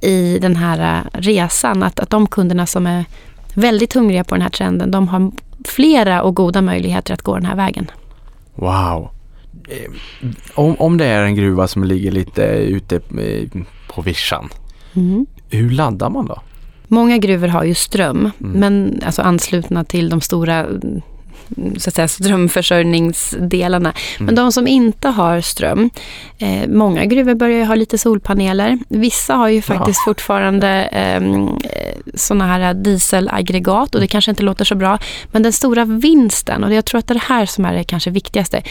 i den här äh, resan. Att, att de kunderna som är väldigt hungriga på den här trenden, de har flera och goda möjligheter att gå den här vägen. Wow. Eh, Om, om det är en gruva som ligger lite ute eh, på vischan, Mm. hur laddar man då? Många gruvor har ju ström, Mm. men alltså anslutna till de stora så att säga, strömförsörjningsdelarna. Men de som inte har ström, eh, många gruvor börjar ju ha lite solpaneler. Vissa har ju faktiskt fortfarande ehm, eh, sådana här dieselaggregat och det kanske inte låter så bra. Men den stora vinsten, och jag tror att det är det här som är det kanske viktigaste.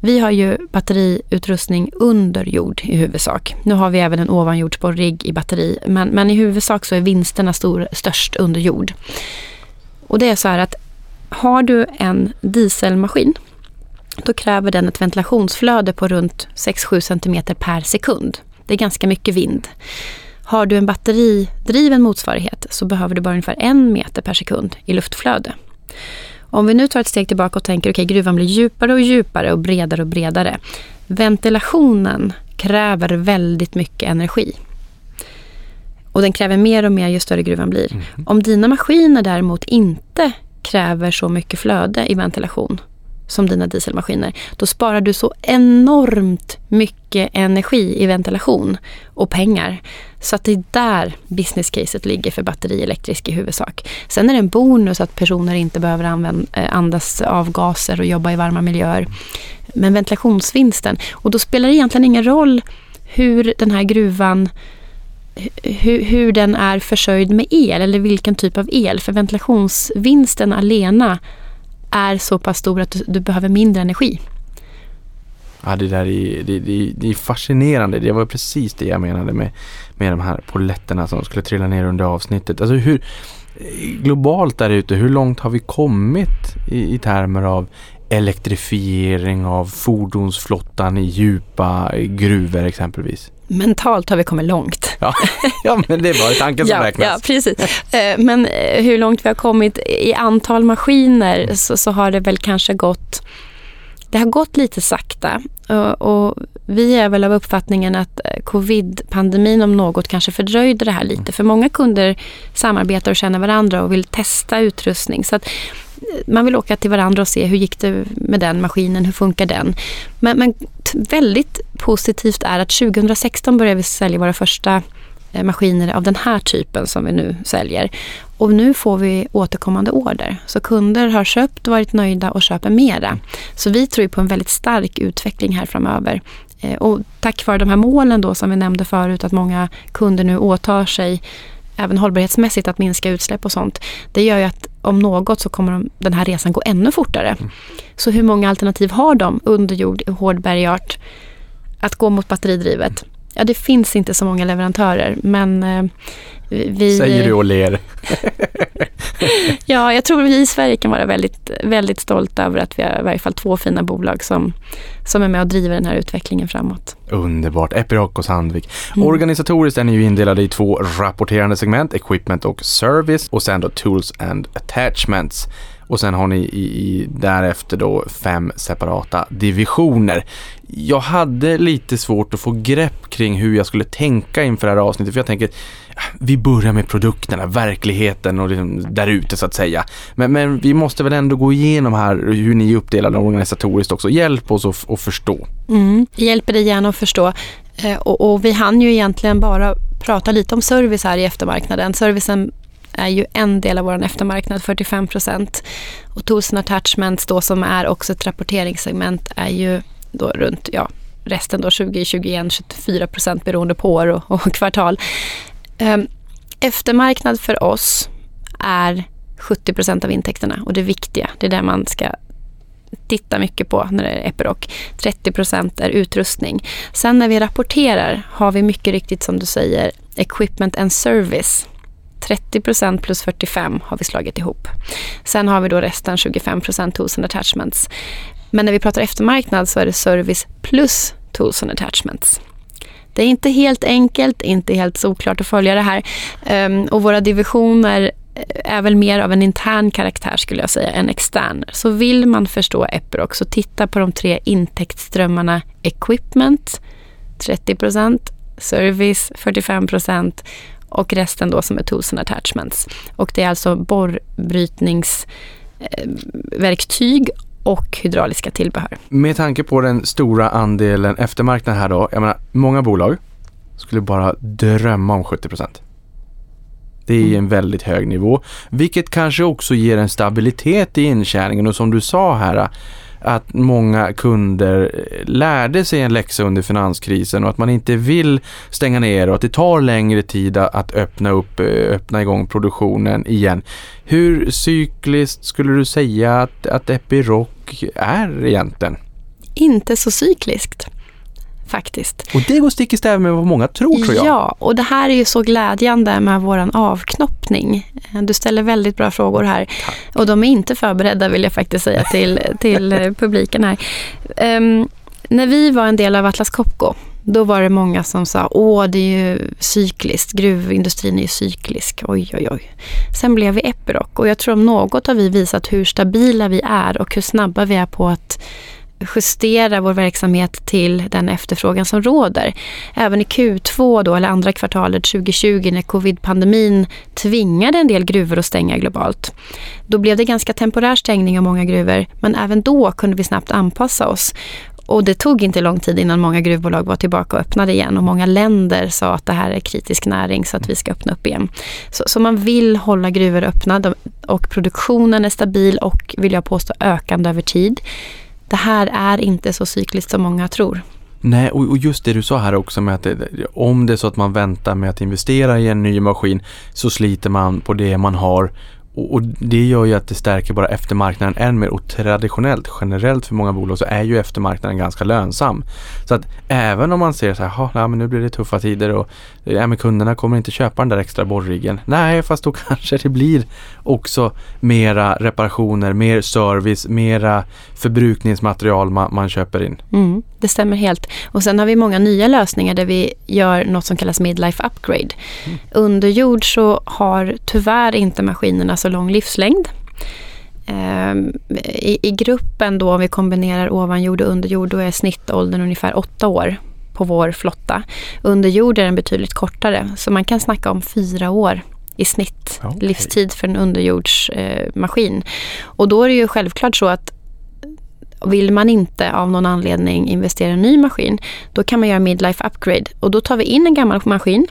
Vi har ju batteriutrustning under jord i huvudsak. Nu har vi även en ovanjordsborrigg i batteri, men, men i huvudsak så är vinsterna stor, störst under jord. Och det är så här att har du en dieselmaskin då kräver den ett ventilationsflöde på runt 6-7 cm per sekund. Det är ganska mycket vind. Har du en batteridriven motsvarighet så behöver du bara ungefär en meter per sekund i luftflöde. Om vi nu tar ett steg tillbaka och tänker okej, gruvan blir djupare och djupare och bredare och bredare. Ventilationen kräver väldigt mycket energi. Och den kräver mer och mer ju större gruvan blir. Om dina maskiner däremot inte kräver så mycket flöde i ventilation som dina dieselmaskiner, då sparar du så enormt mycket energi i ventilation och pengar. Så att det är där business-caset ligger för batterielektrisk i huvudsak. Sen är det en bonus att personer inte behöver använda, eh, andas avgaser och jobba i varma miljöer. Men ventilationsvinsten, och då spelar det egentligen ingen roll hur den här gruvan hur, hur den är försörjd med el eller vilken typ av el. För ventilationsvinsten alena är så pass stor att du, du behöver mindre energi. Ja, det där är, det, det, det är fascinerande. Det var precis det jag menade med, med de här poletterna som skulle trilla ner under avsnittet. Alltså hur globalt där ute, hur långt har vi kommit i, i termer av elektrifiering av fordonsflottan i djupa gruvor exempelvis? Mentalt har vi kommit långt. Ja, ja men det är bara tanken som Ja, räknas. ja, precis. Eh, Men eh, hur långt vi har kommit i antal maskiner så, så har det väl kanske gått det har gått lite sakta och, vi är väl av uppfattningen att eh, covid-pandemin om något kanske fördröjde det här lite. För många kunder samarbetar och känner varandra och vill testa utrustning. Så man vill åka till varandra och se hur gick det med den maskinen, hur funkar den? Men, men väldigt positivt är att 2016 började vi sälja våra första eh, maskiner av den här typen som vi nu säljer. Och nu får vi återkommande order. Så kunder har köpt, varit nöjda och köper mera. Så vi tror på en väldigt stark utveckling här framöver. Eh, och tack vare de här målen då som vi nämnde förut att många kunder nu åtar sig även hållbarhetsmässigt att minska utsläpp och sånt. Det gör ju att om något så kommer de, den här resan gå ännu fortare. Så hur många alternativ har de under jord, i hård bergart att gå mot batteridrivet? Ja, det finns inte så många leverantörer, men eh, vi... Säger du och ler. Ja, jag tror vi i Sverige kan vara väldigt, väldigt stolta över att vi har i varje fall två fina bolag som, som är med och driver den här utvecklingen framåt. Underbart. Epiroc och Sandvik. Mm. Organisatoriskt är ni ju indelade i två rapporterande segment, Equipment och Service och sen då Tools and Attachments och sen har ni i, i, därefter då fem separata divisioner. Jag hade lite svårt att få grepp kring hur jag skulle tänka inför det här avsnittet för jag tänker ah, vi börjar med produkterna, verkligheten och liksom där ute så att säga. Men, men, vi måste väl ändå gå igenom här hur ni är uppdelade organisatoriskt också. Hjälp oss att, att förstå. Mm, hjälper dig gärna att förstå. Eh, och, och, vi hann ju egentligen bara prata lite om service här i eftermarknaden. Servicen är ju en del av vår eftermarknad, 45 procent. Och Tools and Attachments då som är också ett rapporteringssegment är ju då runt, ja, resten då 20, 21, 24 procent beroende på år och, och kvartal. Ehm, eftermarknad för oss är 70 procent av intäkterna och det viktiga, det är det man ska titta mycket på när det är Epiroc. 30 procent är utrustning. Sen när vi rapporterar har vi mycket riktigt som du säger equipment and service. 30 procent plus 45 har vi slagit ihop. Sen har vi då resten 25 procent tools and attachments. Men när vi pratar eftermarknad så är det service plus tools and attachments. Det är inte helt enkelt, inte helt såklart att följa det här. Um, och våra divisioner är väl mer av en intern karaktär skulle jag säga än extern. Så vill man förstå Epiroc så titta på de tre intäktsströmmarna equipment 30% service 45 och resten då som är tools and attachments. Och det är alltså borrbrytningsverktyg eh, och hydrauliska tillbehör. Med tanke på den stora andelen eftermarknad här då, jag menar många bolag skulle bara drömma om 70% Det är en väldigt hög nivå, vilket kanske också ger en stabilitet i intjäningen och som du sa här, att många kunder eh, lärde sig en läxa under finanskrisen och att man inte vill stänga ner och att det tar längre tid att öppna upp, eh, öppna igång produktionen igen. Hur cykliskt skulle du säga att, att Epiroc är egentligen? Inte så cykliskt faktiskt. Och det går stick i stäv med vad många tror, tror jag. Ja, och det här är ju så glädjande med vår avknoppning. Du ställer väldigt bra frågor här. Tack. Och de är inte förberedda vill jag faktiskt säga till, till publiken här. Um, när vi var en del av Atlas Copco, då var det många som sa åh det är ju cykliskt, gruvindustrin är ju cyklisk, oj oj oj. Sen blev vi Epiroc och jag tror om något har vi visat hur stabila vi är och hur snabba vi är på att justera vår verksamhet till den efterfrågan som råder. Även i Q2 då, eller andra kvartalet 2020 när covid-pandemin tvingade en del gruvor att stänga globalt. Då blev det ganska temporär stängning av många gruvor men även då kunde vi snabbt anpassa oss. Och det tog inte lång tid innan många gruvbolag var tillbaka och öppnade igen och många länder sa att det här är kritisk näring så att vi ska öppna upp igen. Så, så man vill hålla gruvor öppna och produktionen är stabil och vill jag påstå ökande över tid det här är inte så cykliskt som många tror. Nej, och just det du sa här också med att det, om det är så att man väntar med att investera i en ny maskin så sliter man på det man har och, och, det gör ju att det stärker bara eftermarknaden än mer och traditionellt, generellt för många bolag så är ju eftermarknaden ganska lönsam. Så att även om man ser så här, ja men nu blir det tuffa tider och ja, men kunderna kommer inte köpa den där extra borriggen. Nej, fast då kanske det blir också mera reparationer, mer service, mera förbrukningsmaterial man, man köper in. Mm, det stämmer helt. Och sen har vi många nya lösningar där vi gör något som kallas midlife upgrade. Mm. Under jord så har tyvärr inte maskinerna så lång livslängd. Ehm, I, I, gruppen då, om vi kombinerar ovan och underjord, då är snittåldern ungefär åtta år på vår flotta. Under jord är den betydligt kortare, så man kan snacka om fyra år i snitt okay. livstid för en underjordsmaskin. Eh, och då är det ju självklart så att vill man inte av någon anledning investera i en ny maskin, då kan man göra midlife upgrade. Och då tar vi in en gammal maskin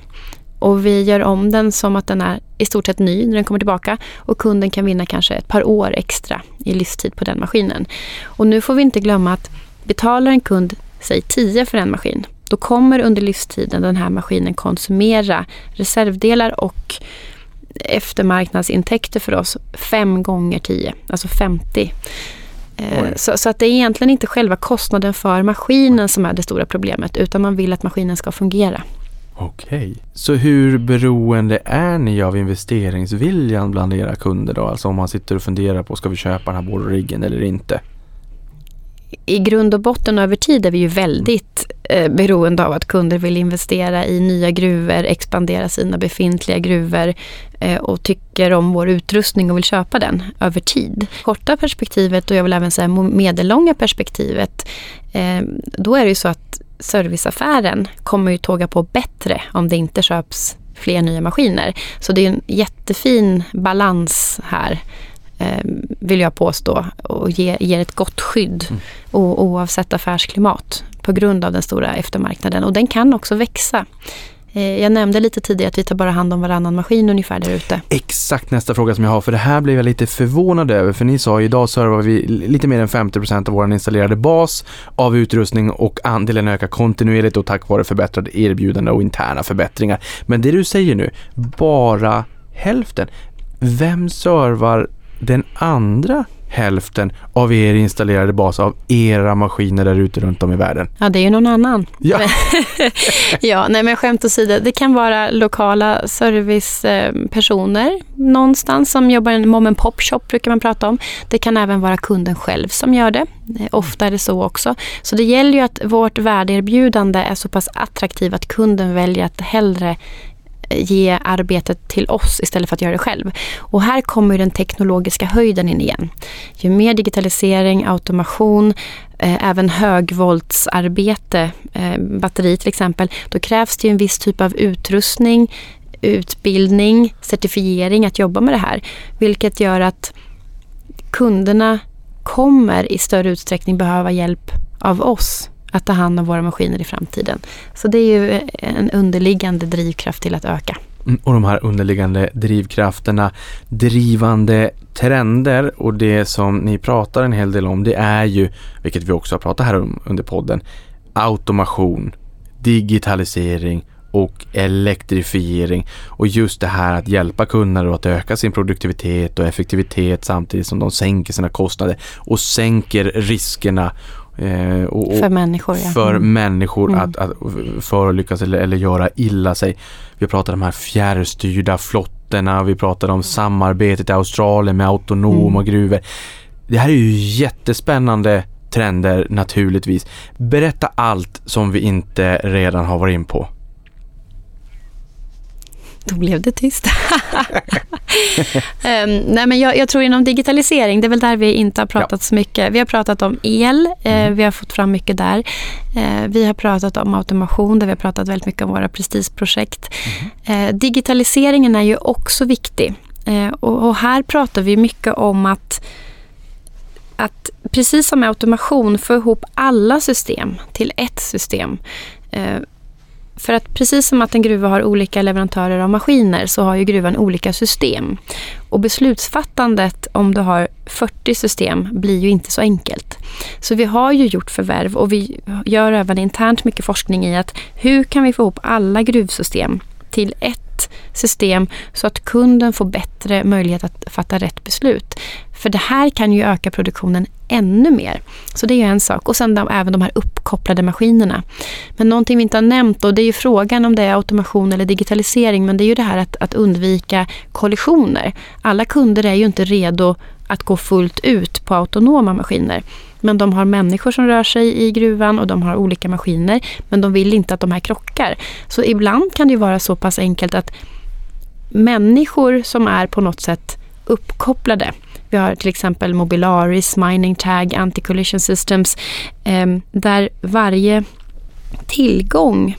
och vi gör om den som att den är i stort sett ny när den kommer tillbaka och kunden kan vinna kanske ett par år extra i livstid på den maskinen. Och nu får vi inte glömma att betalar en kund, säg 10 för en maskin, då kommer under livstiden den här maskinen konsumera reservdelar och eftermarknadsintäkter för oss fem gånger 10, alltså 50. Eh, så, så, att det är egentligen inte själva kostnaden för maskinen som är det stora problemet utan man vill att maskinen ska fungera. Okej. Så hur beroende är ni av investeringsviljan bland era kunder då? Alltså om man sitter och funderar på ska vi köpa den här borriggen eller inte? I grund och botten över tid är vi ju väldigt eh, beroende av att kunder vill investera i nya gruvor, expandera sina befintliga gruvor eh, och tycker om vår utrustning och vill köpa den över tid. Korta perspektivet och jag vill även säga medellånga perspektivet, eh, då är det ju så att serviceaffären kommer ju tåga på bättre om det inte köps fler nya maskiner. Så det är en jättefin balans här vill jag påstå och ge, ger ett gott skydd mm. oavsett affärsklimat på grund av den stora eftermarknaden. Och den kan också växa. Eh, jag nämnde lite tidigare att vi tar bara hand om varannan maskin ungefär där ute. Exakt nästa fråga som jag har, för det här blev jag lite förvånad över, för ni sa idag servar vi lite mer än 50% av vår installerade bas av utrustning och andelen ökar kontinuerligt och tack vare förbättrade erbjudanden och interna förbättringar. Men det du säger nu, bara hälften. Vem servar den andra hälften av er installerade bas av era maskiner där ute runt om i världen? Ja, det är ju någon annan. Ja, ja nej men skämt åsido, det kan vara lokala servicepersoner någonstans som jobbar i en mom and pop shop brukar man prata om. Det kan även vara kunden själv som gör det. Eh, ofta är det så också. Så det gäller ju att vårt värdeerbjudande är så pass attraktivt att kunden väljer att hellre ge arbetet till oss istället för att göra det själv. Och här kommer den teknologiska höjden in igen. Ju mer digitalisering, automation, eh, även högvoltsarbete, eh, batteri till exempel, då krävs det en viss typ av utrustning, utbildning, certifiering att jobba med det här. Vilket gör att kunderna kommer i större utsträckning behöva hjälp av oss att ta hand om våra maskiner i framtiden. Så det är ju en underliggande drivkraft till att öka. Mm, och de här underliggande drivkrafterna, drivande trender och det som ni pratar en hel del om det är ju, vilket vi också har pratat här om under podden, automation, digitalisering och elektrifiering och just det här att hjälpa kunder att öka sin produktivitet och effektivitet samtidigt som de sänker sina kostnader och sänker riskerna Eh, och, och för människor, ja. För mm. människor mm. att, att förolyckas eller, eller göra illa sig. Vi pratar om de här fjärrstyrda flottorna, vi pratar om samarbetet i Australien med autonoma mm. gruvor. Det här är ju jättespännande trender naturligtvis. Berätta allt som vi inte redan har varit in på. Då blev det tyst. um, nej men jag, jag, tror inom digitalisering, det är väl där vi inte har pratat ja. så mycket. Vi har pratat om el, eh, mm. vi har fått fram mycket där. Eh, vi har pratat om automation, där vi har pratat väldigt mycket om våra prestigeprojekt. Mm. Eh, digitaliseringen är ju också viktig. Eh, och, och, här pratar vi mycket om att att precis som med automation få ihop alla system till ett system. För att precis som att en gruva har olika leverantörer av maskiner så har ju gruvan olika system. Och beslutsfattandet om du har 40 system blir ju inte så enkelt. Så vi har ju gjort förvärv och vi gör även internt mycket forskning i att hur kan vi få ihop alla gruvsystem till ett system så att kunden får bättre möjlighet att fatta rätt beslut. För det här kan ju öka produktionen ännu mer. Så det är en sak. Och sen de, även de här uppkopplade maskinerna. Men någonting vi inte har nämnt och det är ju frågan om det är automation eller digitalisering men det är ju det här att, att undvika kollisioner. Alla kunder är ju inte redo att gå fullt ut på autonoma maskiner. Men de har människor som rör sig i gruvan och de har olika maskiner. Men de vill inte att de här krockar. Så ibland kan det vara så pass enkelt att människor som är på något sätt uppkopplade. Vi har till exempel Mobilaris, Mining Tag, Anti-Collision Systems eh, där varje tillgång,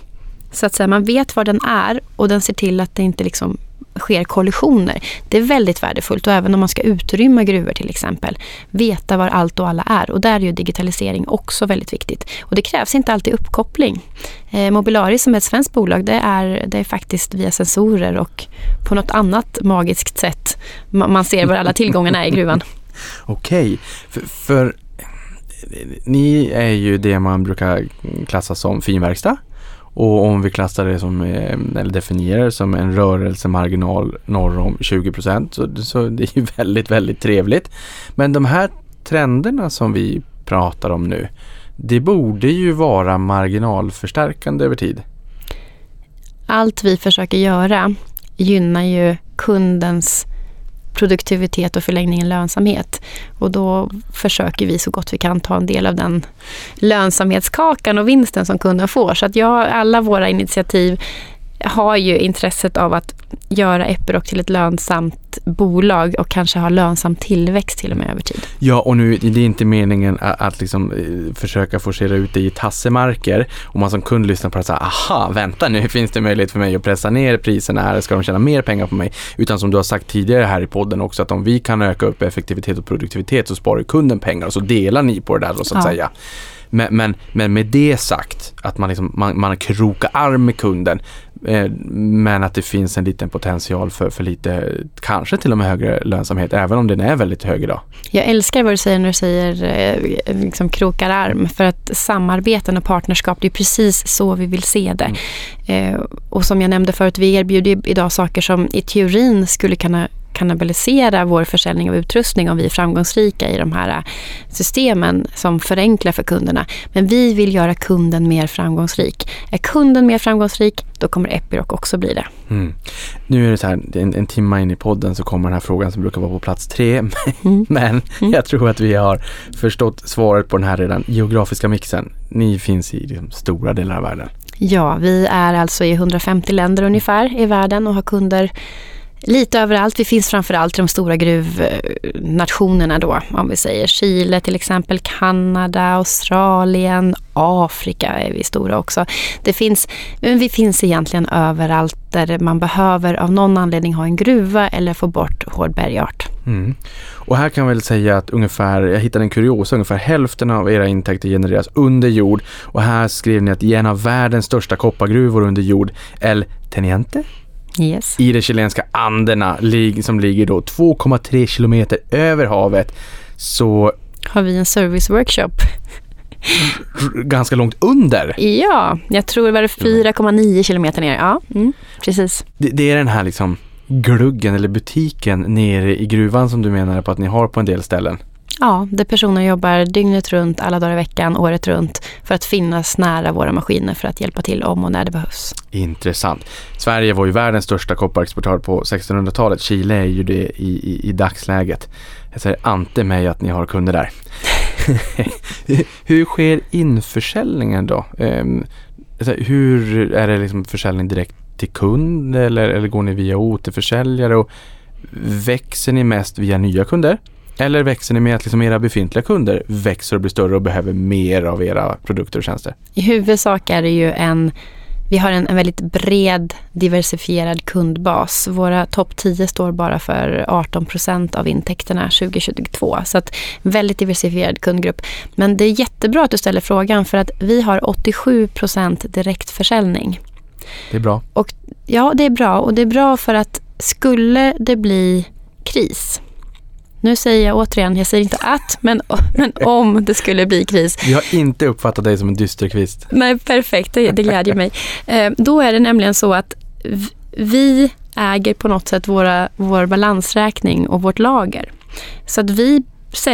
så att säga, man vet var den är och den ser till att det inte liksom sker kollisioner. Det är väldigt värdefullt och även om man ska utrymma gruvor till exempel. Veta var allt och alla är och där är ju digitalisering också väldigt viktigt. Och det krävs inte alltid uppkoppling. Eh, Mobilari som är ett svenskt bolag det är, det är faktiskt via sensorer och på något annat magiskt sätt man ser var alla tillgångarna är i gruvan. Okej, för, för ni är ju det man brukar klassa som finverkstad. Och om vi klassar det som, eh, eller definierar det som en rörelsemarginal norr om 20 procent så, så det är ju väldigt, väldigt trevligt. Men de här trenderna som vi pratar om nu, det borde ju vara marginalförstärkande över tid. Allt vi försöker göra gynnar ju kundens produktivitet och förlängningen lönsamhet. Och då försöker vi så gott vi kan ta en del av den lönsamhetskakan och vinsten som kunden får. Så att jag, alla våra initiativ har ju intresset av att göra Epiroc till ett lönsamt bolag och kanske ha lönsam tillväxt till och med över tid. Ja, och nu det är inte meningen att, att liksom, eh, försöka forcera ut det i tassemarker och man som kund lyssnar på det så här, aha, vänta nu finns det möjlighet för mig att pressa ner priserna här, ska de tjäna mer pengar på mig? Utan som du har sagt tidigare här i podden också, att om vi kan öka upp effektivitet och produktivitet så sparar kunden pengar och så delar ni på det där då, så att Ja. säga. Men, men, men med det sagt, att man, liksom, man, man krokar arm med kunden, men att det finns en liten potential för, för lite, kanske till och med högre lönsamhet, även om den är väldigt hög idag. Jag älskar vad du säger när du säger eh, liksom krokar arm. För att samarbeten och partnerskap, det är precis så vi vill se det. Eh, och som jag nämnde förut, vi erbjuder idag saker som i teorin skulle kunna kannibalisera vår försäljning av utrustning om vi är framgångsrika i de här eh, systemen som förenklar för kunderna. Men vi vill göra kunden mer framgångsrik. Är kunden mer framgångsrik, då kommer Epiroc också bli det. Mm. Nu är det så här, en, en timme in i podden så kommer den här frågan som brukar vara på plats tre. Mm. Men jag tror att vi har förstått svaret på den här redan. Geografiska mixen. Ni finns i liksom, stora delar av världen. Ja, vi är alltså i 150 länder ungefär i världen och har kunder lite överallt. Vi finns framförallt i de stora gruvnationerna då, om vi säger Chile till exempel, Kanada, Australien, Afrika är vi stora också. Det finns, men vi finns egentligen överallt där man behöver av någon anledning ha en gruva eller få bort hård bergart. Mm. Och här kan jag väl säga att ungefär, jag hittade en kuriosa, ungefär hälften av era intäkter genereras under jord. Och här skrev ni att i en av världens största koppargruvor under jord, El Teniente, Yes. i de chilenska Anderna, som ligger då 2,3 kilometer över havet, så Har vi en service workshop? r- ganska långt under. Ja, jag tror det var 4,9 kilometer ner. Ja, mm, precis. Det, det är den här liksom gluggen eller butiken nere i gruvan som du menar på att ni har på en del ställen. Ja, där personer jobbar dygnet runt, alla dagar i veckan, året runt för att finnas nära våra maskiner för att hjälpa till om och när det behövs. Intressant. Sverige var ju världens största kopparexportör på 1600-talet. Chile är ju det i, i, i dagsläget. Jag säger ante mig att ni har kunder där. Hur sker införsäljningen då? Ehm, hur är det liksom försäljning direkt till kund eller, eller går ni via återförsäljare? Och växer ni mest via nya kunder? Eller växer ni med att liksom era befintliga kunder växer och blir större och behöver mer av era produkter och tjänster? I huvudsak är det ju en vi har en, en väldigt bred diversifierad kundbas. Våra topp 10 står bara för 18 procent av intäkterna 2022. Så att väldigt diversifierad kundgrupp. Men det är jättebra att du ställer frågan för att vi har 87 procent direktförsäljning. Det är bra. Och ja, det är bra. Och det är bra för att skulle det bli kris. Nu säger jag återigen, jag säger inte att, men, men om det skulle bli kris. Vi har inte uppfattat dig som en dysterkvist. Nej, perfekt. Det, det glädjer mig. Eh, då är det nämligen så att vi äger på något sätt våra, vår balansräkning och vårt lager. Så att vi,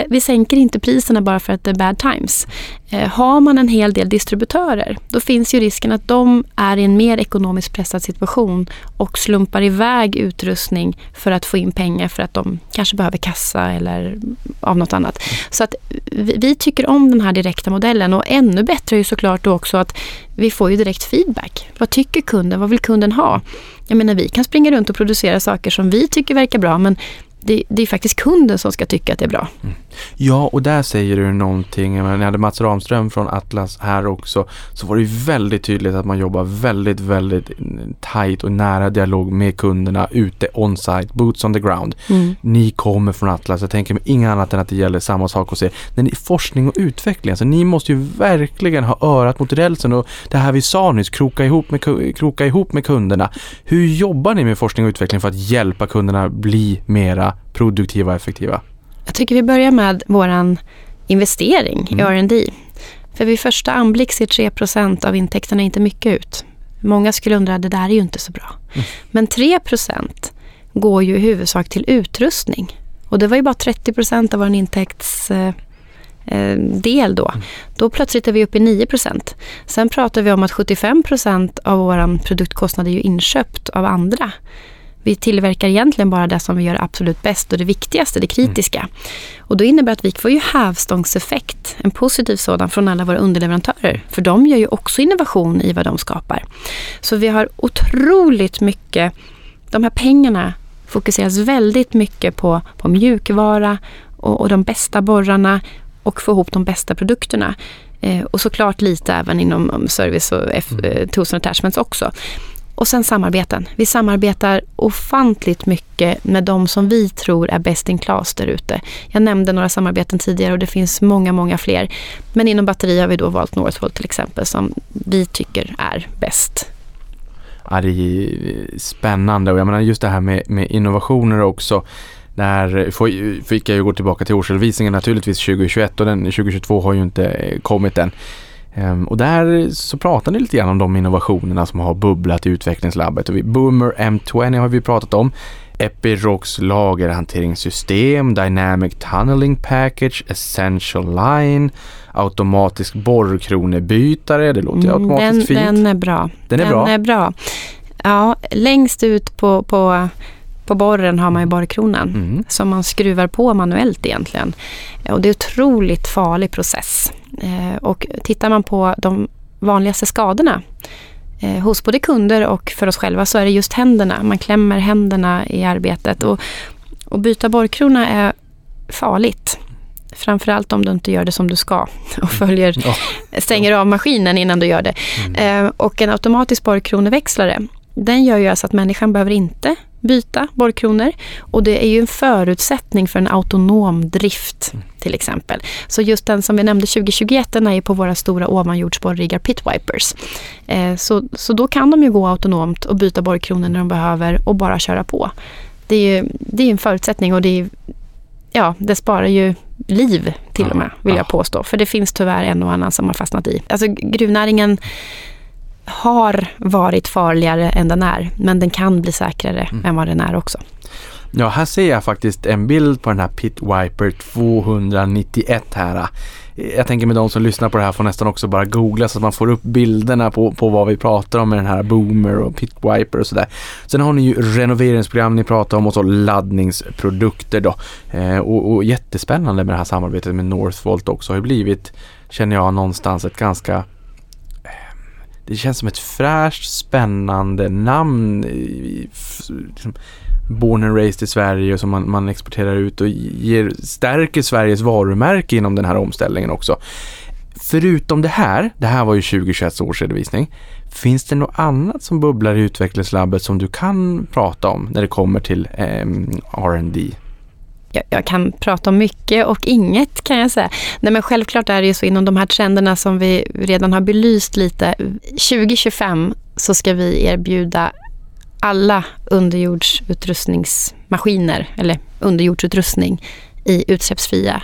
vi sänker inte priserna bara för att det är bad times. Eh, har man en hel del distributörer, då finns ju risken att de är i en mer ekonomiskt pressad situation och slumpar iväg utrustning för att få in pengar för att de kanske behöver kassa eller av något annat. Så att vi tycker om den här direkta modellen och ännu bättre är ju såklart då också att vi får ju direkt feedback. Vad tycker kunden? Vad vill kunden ha? Jag menar, vi kan springa runt och producera saker som vi tycker verkar bra men det, det är faktiskt kunden som ska tycka att det är bra. Mm. Ja, och där säger du någonting. Jag menar, när jag hade Mats Ramström från Atlas här också så var det väldigt tydligt att man jobbar väldigt, väldigt tight och nära dialog med kunderna ute on-site, boots on the ground. Mm. Ni kommer från Atlas, jag tänker mig inget annat än att det gäller samma sak hos er. När ni, forskning och utveckling, alltså ni måste ju verkligen ha örat mot rälsen och det här vi sa nyss, kroka ihop med, kroka ihop med kunderna. Hur jobbar ni med forskning och utveckling för att hjälpa kunderna bli mera produktiva och effektiva? Jag tycker vi börjar med våran investering i R&D. För vid första anblick ser 3% av intäkterna inte mycket ut. Många skulle undra, det där är ju inte så bra. Men 3% går ju i huvudsak till utrustning. Och det var ju bara 30% av vår intäktsdel eh, del då. Då plötsligt är vi uppe i 9% Sen pratar vi om att 75% av vår produktkostnad är ju inköpt av andra. Vi tillverkar egentligen bara det som vi gör absolut bäst och det viktigaste, det kritiska. Och då innebär att vi får ju hävstångseffekt, en positiv sådan, från alla våra underleverantörer. För de gör ju också innovation i vad de skapar. Så vi har otroligt mycket, de här pengarna fokuseras väldigt mycket på, på mjukvara och, och de bästa borrarna och få ihop de bästa produkterna. Eh, och såklart lite även inom service och F, eh, tools and attachments också. Och sen samarbeten. Vi samarbetar ofantligt mycket med de som vi tror är best in class där ute. Jag nämnde några samarbeten tidigare och det finns många, många fler. Men inom batteri har vi då valt Northvolt till exempel som vi tycker är bäst. Ja, det är spännande och jag menar just det här med, med innovationer också. Där fick jag ju gå tillbaka till årsredovisningen naturligtvis 2021 och den 2022 har ju inte eh, kommit än. Ehm, och där så pratar ni lite grann om de innovationerna som har bubblat i utvecklingslabbet. Boomer M20 har vi pratat om. Epirox lagerhanteringssystem, Dynamic Tunneling Package, Essential Line, automatisk borrkronebytare. Det låter mm, automatiskt den, fint. Den är bra. Den är den bra. Är bra. Ja, längst ut på, på på borren har man ju borrkronan mm. som man skruvar på manuellt egentligen. Och det är en otroligt farlig process. Eh, och tittar man på de vanligaste skadorna eh, hos både kunder och för oss själva så är det just händerna. Man klämmer händerna i arbetet. Och, och byta borrkrona är farligt. Framförallt om du inte gör det som du ska och följer, ja. stänger av maskinen innan du gör det. Mm. Eh, och en automatisk borrkroneväxlare, den gör ju alltså att människan behöver inte byta borrkronor. Och det är ju en förutsättning för en autonom drift mm. till exempel. Så just den som vi nämnde 2021, den är ju på våra stora ovanjordsborriggar pit wipers. Eh, så, så då kan de ju gå autonomt och byta borrkronor när de behöver och bara köra på. Det är ju det är en förutsättning och det, är, ja, det sparar ju liv till och med, vill jag påstå. För det finns tyvärr en och annan som har fastnat i. Alltså gruvnäringen har varit farligare än den är, men den kan bli säkrare mm. än vad den är också. Ja, här ser jag faktiskt en bild på den här Pit Viper 291 här. Jag tänker med de som lyssnar på det här får nästan också bara googla så att man får upp bilderna på, på vad vi pratar om med den här Boomer och Pit Viper och sådär. Sen har ni ju renoveringsprogram ni pratar om och så laddningsprodukter då. Eh, och, och jättespännande med det här samarbetet med Northvolt också har ju blivit, känner jag någonstans ett ganska det känns som ett fräscht, spännande namn. Liksom, born and raised i Sverige som man, man exporterar ut och ger, stärker Sveriges varumärke inom den här omställningen också. Förutom det här, det här var ju 2021 års redovisning. Finns det något annat som bubblar i utvecklingslabbet som du kan prata om när det kommer till eh, R&D? Jag, jag, kan prata om mycket och inget kan jag säga. Nej men självklart är det ju så inom de här trenderna som vi redan har belyst lite. 2025 så ska vi erbjuda alla underjordsutrustningsmaskiner eller underjordsutrustning i utsläppsfria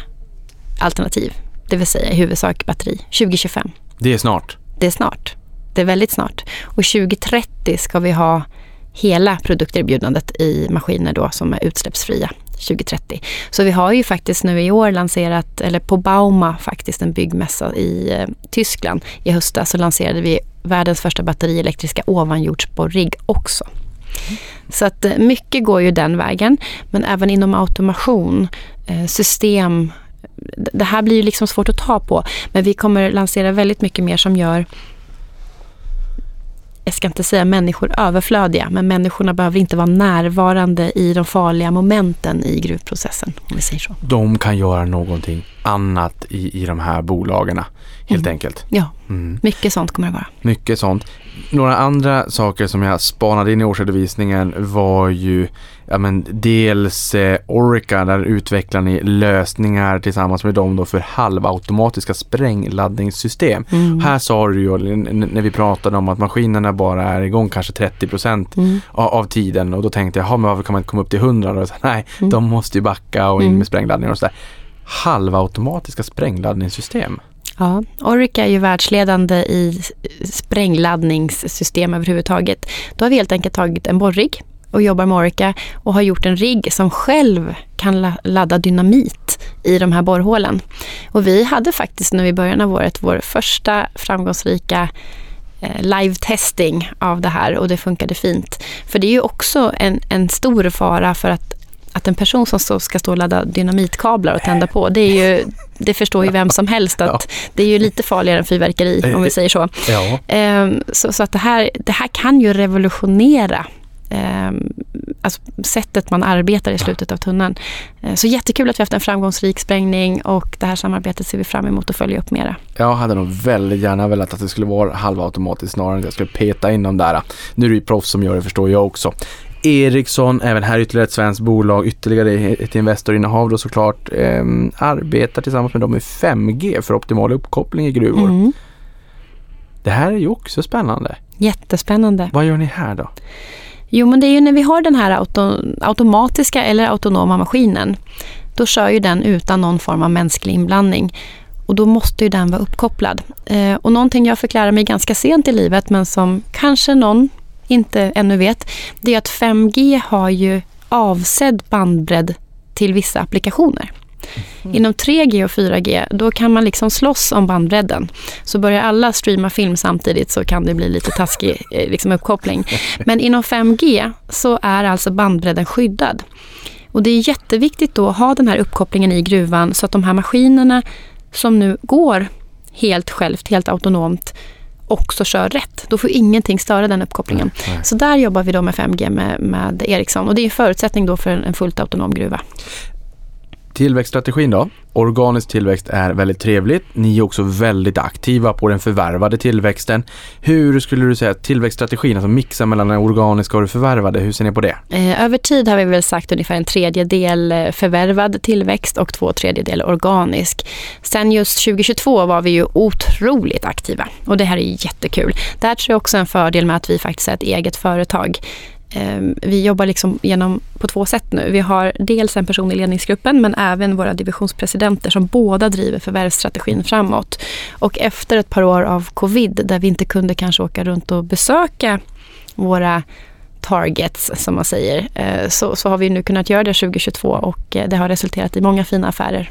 alternativ. Det vill säga i huvudsak batteri. 2025. Det är snart. Det är snart. Det är väldigt snart. Och 2030 ska vi ha hela produkterbjudandet i maskiner då som är utsläppsfria. 2030. Så vi har ju faktiskt nu i år lanserat, eller på Bauma faktiskt, en byggmässa i eh, Tyskland. I höstas så lanserade vi världens första batterielektriska ovanjordsborrigg också. Så att eh, mycket går ju den vägen. Men även inom automation, eh, system, det här blir ju liksom svårt att ta på. Men vi kommer lansera väldigt mycket mer som gör jag ska inte säga människor överflödiga, men människorna behöver inte vara närvarande i de farliga momenten i gruvprocessen. Om vi säger så. De kan göra någonting annat i, i de här bolagen helt mm. enkelt. Ja, mm. mycket sånt kommer det vara. Mycket sånt. Några andra saker som jag spanade in i årsredovisningen var ju ja, men dels eh, Orica, där utvecklar ni lösningar tillsammans med dem då för halvautomatiska sprängladdningssystem. Mm. Här sa du ju när vi pratade om att maskinerna bara är igång kanske 30 procent mm. av, av, tiden och då tänkte jag, men varför kan man inte komma upp till 100? Och så, nej, mm. de måste ju backa och in mm. med sprängladdningar och sådär. Halvautomatiska sprängladdningssystem. Ja, Orica är ju världsledande i sprängladdningssystem överhuvudtaget. Då har vi helt enkelt tagit en borrig och jobbar med Orica och har gjort en rigg som själv kan ladda dynamit i de här borrhålen. Och vi hade faktiskt nu i början av året vår första framgångsrika eh, live-testing av det här och det funkade fint. För det är ju också en, en stor fara för att att en person som ska stå och ladda dynamitkablar och tända på, det, är ju, det förstår ju vem som helst att det är ju lite farligare än fyrverkeri, om vi säger så. Ja. Ehm, så, så, att det här, det här kan ju revolutionera ehm, alltså sättet man arbetar i slutet av tunneln. Ehm, så jättekul att vi haft en framgångsrik sprängning och det här samarbetet ser vi fram emot att följa upp mera. Jag hade nog väldigt gärna velat att det skulle vara halvautomatiskt snarare än att jag skulle peta in dem där. Nu är det ju proffs som gör det förstår jag också. Ericsson, även här ytterligare ett svenskt bolag, ytterligare ett Investorinnehav då såklart, eh, arbetar tillsammans med dem med 5G för optimal uppkoppling i gruvor. Mm. Det här är ju också spännande. Jättespännande. Vad gör ni här då? Jo, men det är ju när vi har den här auto automatiska eller autonoma maskinen. Då kör ju den utan någon form av mänsklig inblandning. Och då måste ju den vara uppkopplad. Eh, och någonting jag fick lära mig ganska sent i livet men som kanske någon inte ännu vet, det är att 5G har ju avsedd bandbredd till vissa applikationer. Mm. Inom 3G och 4G, då kan man liksom slåss om bandbredden. Så börjar alla streama film samtidigt så kan det bli lite taskig eh, liksom, uppkoppling. Men inom 5G så är alltså bandbredden skyddad. Och det är jätteviktigt då att ha den här uppkopplingen i gruvan så att de här maskinerna som nu går helt självt, helt autonomt, också kör rätt. Då får ingenting störa den uppkopplingen. Nej, nej. Så där jobbar vi då med 5G med, med Ericsson och det är en förutsättning då för en, en fullt autonom gruva. Tillväxtstrategin då? Organisk tillväxt är väldigt trevligt. Ni är också väldigt aktiva på den förvärvade tillväxten. Hur skulle du säga att tillväxtstrategin, alltså mixa mellan den organiska och det förvärvade, hur ser ni på det? Eh, över tid har vi väl sagt ungefär en tredjedel eh, förvärvad tillväxt och två tredjedel organisk. Sen just 2022 var vi ju otroligt aktiva och det här är jättekul. Det tror jag också är en fördel med att vi faktiskt är ett eget företag. Ehm, vi jobbar liksom genom på två sätt nu. Vi har dels en person i ledningsgruppen men även våra divisionspresidenter som båda driver förvärvsstrategin framåt. Och efter ett par år av covid där vi inte kunde kanske åka runt och besöka våra targets som man säger, eh, så, så har vi nu kunnat göra det 2022 och eh, det har resulterat i många fina affärer.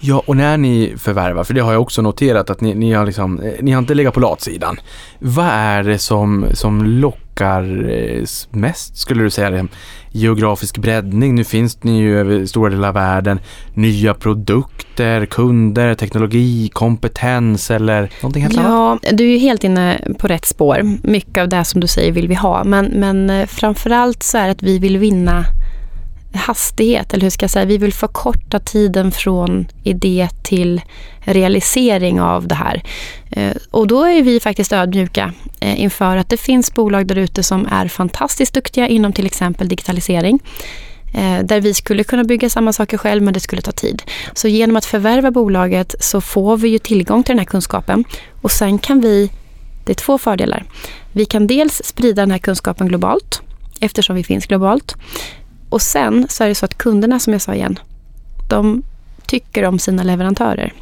Ja, och när ni förvärvar, för det har jag också noterat att ni, ni har, liksom, eh, ni har inte legat på latsidan. Vad är det som, som lockar eh, mest, skulle du säga? Geografisk breddning, nu finns ni ju över stora delar av världen. Nya produkter, kunder, teknologi, kompetens eller någonting helt annat? Ja, du är ju helt inne på rätt spår. Mycket av det som du säger vill vi ha, men, men eh, framförallt så är det att vi vill vinna hastighet, eller hur ska jag säga, vi vill förkorta tiden från idé till realisering av det här. Eh, och då är vi faktiskt ödmjuka eh, inför att det finns bolag där ute som är fantastiskt duktiga inom till exempel digitalisering eh, där vi skulle kunna bygga samma saker själv men det skulle ta tid. Så genom att förvärva bolaget så får vi ju tillgång till den här kunskapen och sen kan vi, det är två fördelar. Vi kan dels sprida den här kunskapen globalt eftersom vi finns globalt. Och sen så är det så att kunderna, som jag sa igen, de tycker om sina leverantörer.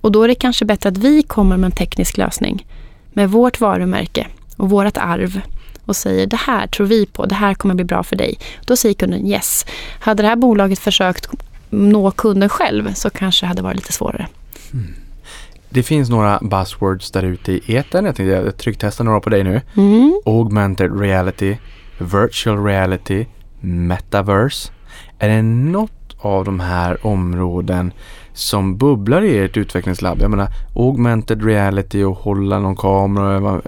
Och då är det kanske bättre att vi kommer med en teknisk lösning med vårt varumärke och vårt arv och säger det här tror vi på, det här kommer bli bra för dig. Då säger kunden yes. Hade det här bolaget försökt nå kunden själv så kanske det hade varit lite svårare. Mm. Det finns några buzzwords där ute i etern. Jag tänkte trycktesta några på dig nu. Mm. Augmented reality, virtual reality, metaverse. Är det något av de här områden som bubblar i ert utvecklingslabb. Jag menar augmented reality och hålla någon kamera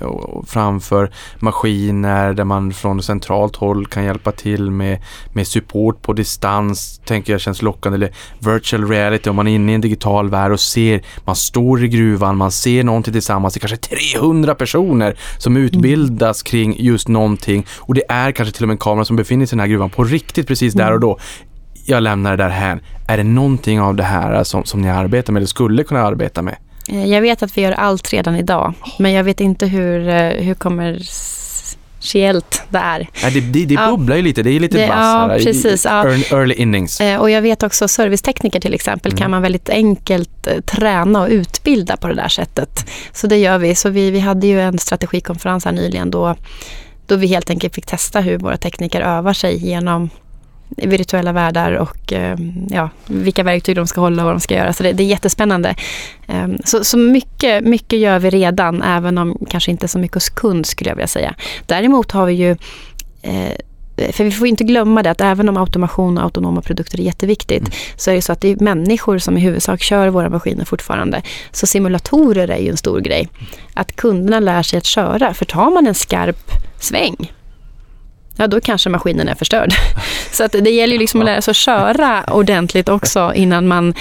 framför maskiner där man från centralt håll kan hjälpa till med, med support på distans. Tänker jag känns lockande. Eller virtual reality om man är inne i en digital värld och ser, man står i gruvan, man ser någonting tillsammans. Det är kanske 300 personer som utbildas kring just någonting och det är kanske till och med en kamera som befinner sig i den här gruvan på riktigt precis där och då jag lämnar det där här. Är det någonting av det här som, som ni arbetar med eller skulle kunna arbeta med? Eh, jag vet att vi gör allt redan idag, men jag vet inte hur, eh, hur kommersiellt det är. Ja, det, det, det bubblar ju lite, det är lite det, ja, precis, ja. early, early innings. Eh, och jag vet också servicetekniker till exempel mm. kan man väldigt enkelt träna och utbilda på det där sättet. Så det gör vi. Så vi, vi hade ju en strategikonferens här nyligen då, då vi helt enkelt fick testa hur våra tekniker övar sig genom virtuella världar och eh, ja, vilka verktyg de ska hålla och vad de ska göra. Så det, det är jättespännande. Eh, så, så mycket, mycket gör vi redan, även om kanske inte så mycket hos kund skulle jag vilja säga. Däremot har vi ju eh, för vi får inte glömma det att även om automation och autonoma produkter är jätteviktigt mm. så är det så att det är människor som i huvudsak kör våra maskiner fortfarande. Så simulatorer är ju en stor grej. Att kunderna lär sig att köra. För tar man en skarp sväng ja då kanske maskinen är förstörd. Så att det gäller ju liksom att lära sig att köra ordentligt också innan man...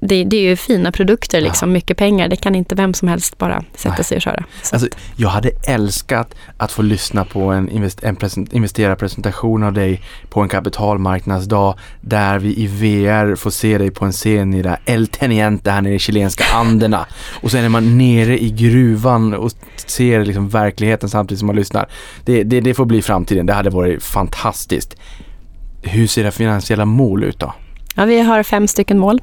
Det, det är ju fina produkter, liksom, mycket pengar. Det kan inte vem som helst bara sätta sig och köra. Alltså, jag hade älskat att få lyssna på en, invest, en present, investerarpresentation av dig på en kapitalmarknadsdag där vi i VR får se dig på en scen i det El Teniente här nere i chilenska Anderna. Och sen är man nere i gruvan och ser liksom verkligheten samtidigt som man lyssnar. Det, det, det får bli framtiden. Det hade varit fantastiskt. Hur ser det finansiella mål ut då? Ja, vi har fem stycken mål.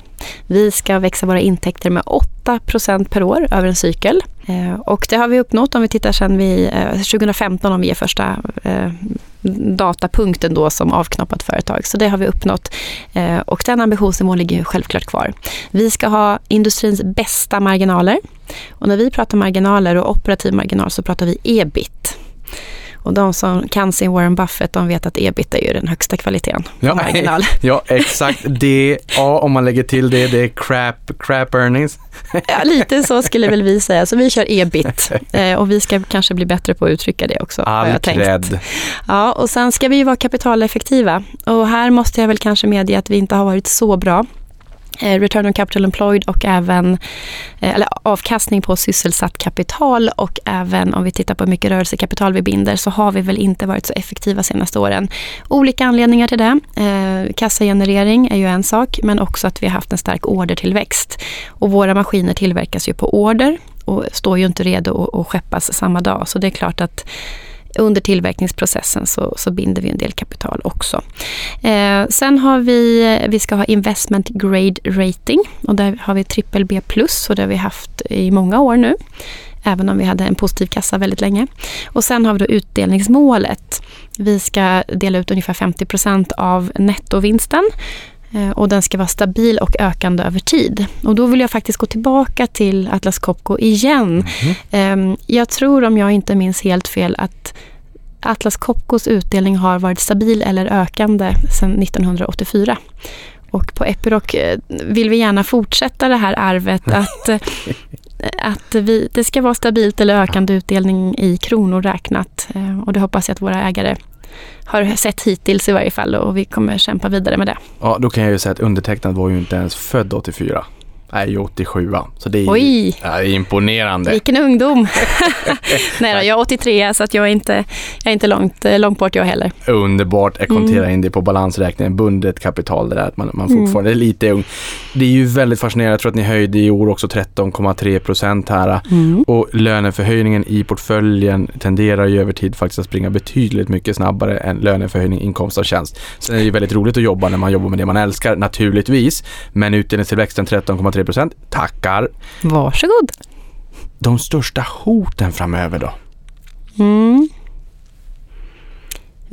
Vi ska växa våra intäkter med 8% per år över en cykel. Eh, och det har vi uppnått om vi tittar sedan vi, 2015 om vi är första eh, datapunkten då som avknoppat företag. Så det har vi uppnått. Eh, och den ambitionsnivån ligger självklart kvar. Vi ska ha industrins bästa marginaler. Och när vi pratar marginaler och operativ marginal så pratar vi ebit. Och de som kan sin Warren Buffett, de vet att ebit är ju den högsta kvaliteten. Ja, marginal. ja exakt. Ja, om man lägger till det, det är crap, crap earnings. ja, lite så skulle väl vi säga. Så vi kör ebit. Eh, och vi ska kanske bli bättre på att uttrycka det också. All jag cred. Ja, och sen ska vi ju vara kapitaleffektiva. Och här måste jag väl kanske medge att vi inte har varit så bra. Eh, return on capital employed och även eh, eller avkastning på sysselsatt kapital och även om vi tittar på hur mycket rörelsekapital vi binder så har vi väl inte varit så effektiva senaste åren. Olika anledningar till det. Eh, kassagenerering är ju en sak men också att vi har haft en stark ordertillväxt. Och våra maskiner tillverkas ju på order och står ju inte redo att skeppas samma dag. Så det är klart att under tillverkningsprocessen så, så binder vi en del kapital också. Eh, sen har vi, vi ska ha investment grade rating och där har vi trippel B plus och det har vi haft i många år nu. Även om vi hade en positiv kassa väldigt länge. Och sen har vi då utdelningsmålet. Vi ska dela ut ungefär 50% av nettovinsten och den ska vara stabil och ökande över tid. Och då vill jag faktiskt gå tillbaka till Atlas Copco igen. Mm. Jag tror, om jag inte minns helt fel, att Atlas Copcos utdelning har varit stabil eller ökande sedan 1984. Och på Epiroc eh, vill vi gärna fortsätta det här arvet att, eh, att vi, det ska vara stabilt eller ökande utdelning i kronor räknat. Eh, och det hoppas jag att våra ägare har sett hittills i varje fall och vi kommer kämpa vidare med det. Ja, då kan jag ju säga att undertecknad var ju inte ens född 84 är ju 87 så det är, Oj. är imponerande. Vilken ungdom! Nej då, jag är 83 så att jag är inte, jag är inte långt, eh, långt bort jag heller. Underbart, jag konterar mm. in det på balansräkningen, bundet kapital det där, att man, man fortfarande mm. är lite ung. Det är ju väldigt fascinerande, jag tror att ni höjde i år också 13,3 procent här mm. och löneförhöjningen i portföljen tenderar ju över tid faktiskt att springa betydligt mycket snabbare än löneförhöjning inkomst av tjänst. Sen är det ju väldigt roligt att jobba när man jobbar med det man älskar naturligtvis, men utdelningstillväxten 13,3 3 Tackar. Varsågod. De största hoten framöver då? Mm.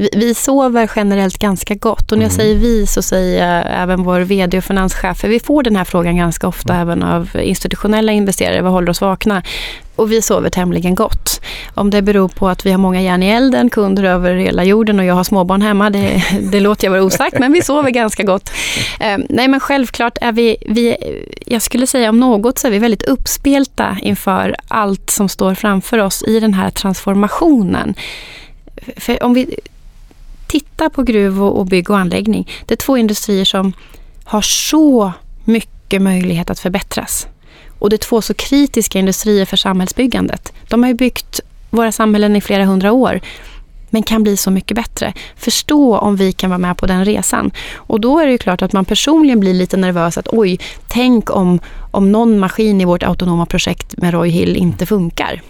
Vi, vi, sover generellt ganska gott och när jag mm. säger vi så säger jag även vår VD och finanschef. För vi får den här frågan ganska ofta mm. även av institutionella investerare. Vad håller oss vakna? Och vi sover tämligen gott. Om det beror på att vi har många järn i elden, kunder över hela jorden och jag har småbarn hemma, det, det låter jag vara osagt, men vi sover ganska gott. Eh, nej men självklart är vi, vi, jag skulle säga om något så är vi väldigt uppspelta inför allt som står framför oss i den här transformationen. För om vi Titta på gruv och, och bygg och anläggning, det är två industrier som har så mycket möjlighet att förbättras. Och det är två så kritiska industrier för samhällsbyggandet. De har ju byggt våra samhällen i flera hundra år men kan bli så mycket bättre. Förstå om vi kan vara med på den resan. Och då är det ju klart att man personligen blir lite nervös att oj, tänk om, om någon maskin i vårt autonoma projekt med Roy Hill inte funkar.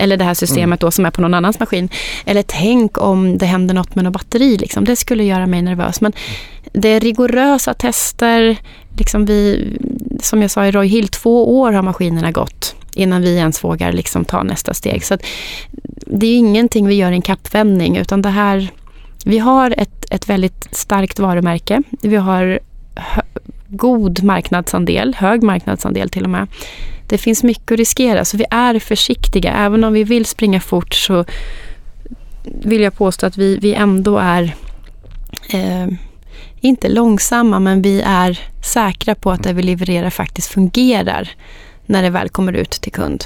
Eller det här systemet då som är på någon annans maskin. Eller tänk om det händer något med något batteri. Liksom. Det skulle göra mig nervös. Men det är rigorösa tester. Liksom vi, som jag sa i Roy Hill, två år har maskinerna gått innan vi ens vågar liksom ta nästa steg. Så det är ingenting vi gör i en kappvändning utan det här Vi har ett, ett väldigt starkt varumärke. Vi har hö, god marknadsandel, hög marknadsandel till och med. Det finns mycket att riskera så vi är försiktiga. Även om vi vill springa fort så vill jag påstå att vi, vi ändå är eh, inte långsamma men vi är säkra på att det vi levererar faktiskt fungerar när det väl kommer ut till kund.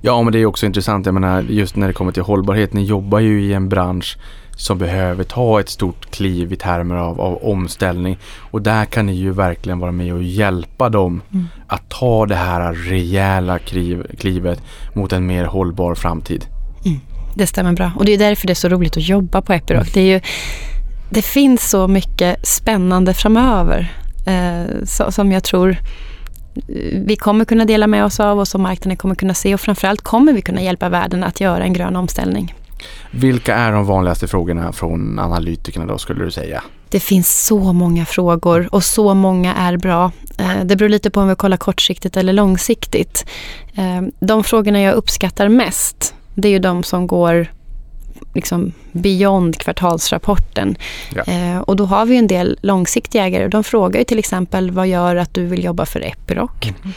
Ja, men det är också intressant. Jag menar, just när det kommer till hållbarhet. Ni jobbar ju i en bransch som behöver ta ett stort kliv i termer av, av omställning. Och där kan ni ju verkligen vara med och hjälpa dem mm. att ta det här rejäla kliv, klivet mot en mer hållbar framtid. Mm. Det stämmer bra. Och det är därför det är så roligt att jobba på Epiroc. Det, är ju, det finns så mycket spännande framöver eh, så, som jag tror vi kommer kunna dela med oss av och som marknaden kommer kunna se och framförallt kommer vi kunna hjälpa världen att göra en grön omställning. Vilka är de vanligaste frågorna från analytikerna då skulle du säga? Det finns så många frågor och så många är bra. Eh, det beror lite på om vi kollar kortsiktigt eller långsiktigt. Eh, de frågorna jag uppskattar mest, det är ju de som går liksom beyond kvartalsrapporten. Ja. Eh, och då har vi en del långsiktiga ägare. De frågar ju till exempel vad gör att du vill jobba för Epiroc? Mm.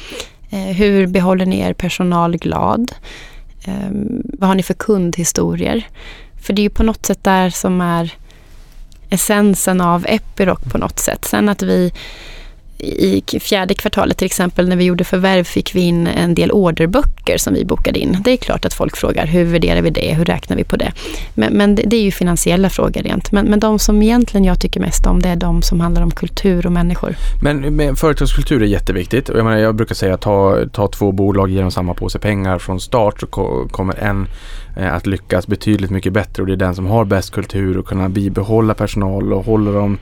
Eh, hur behåller ni er personal glad? Eh, vad har ni för kundhistorier? För det är ju på något sätt där som är essensen av Epiroc på något sätt. Sen att vi i fjärde kvartalet till exempel när vi gjorde förvärv fick vi in en del orderböcker som vi bokade in. Det är klart att folk frågar hur värderar vi det, hur räknar vi på det? Men, men det, det, är ju finansiella frågor rent. Men, men de som egentligen jag tycker mest om det är de som handlar om kultur och människor. Men, men företagskultur är jätteviktigt. Jag, menar, jag brukar säga ta, ta två bolag, ge dem samma påse pengar från start så kommer en eh, att lyckas betydligt mycket bättre och det är den som har bäst kultur och kunna bibehålla personal och hålla dem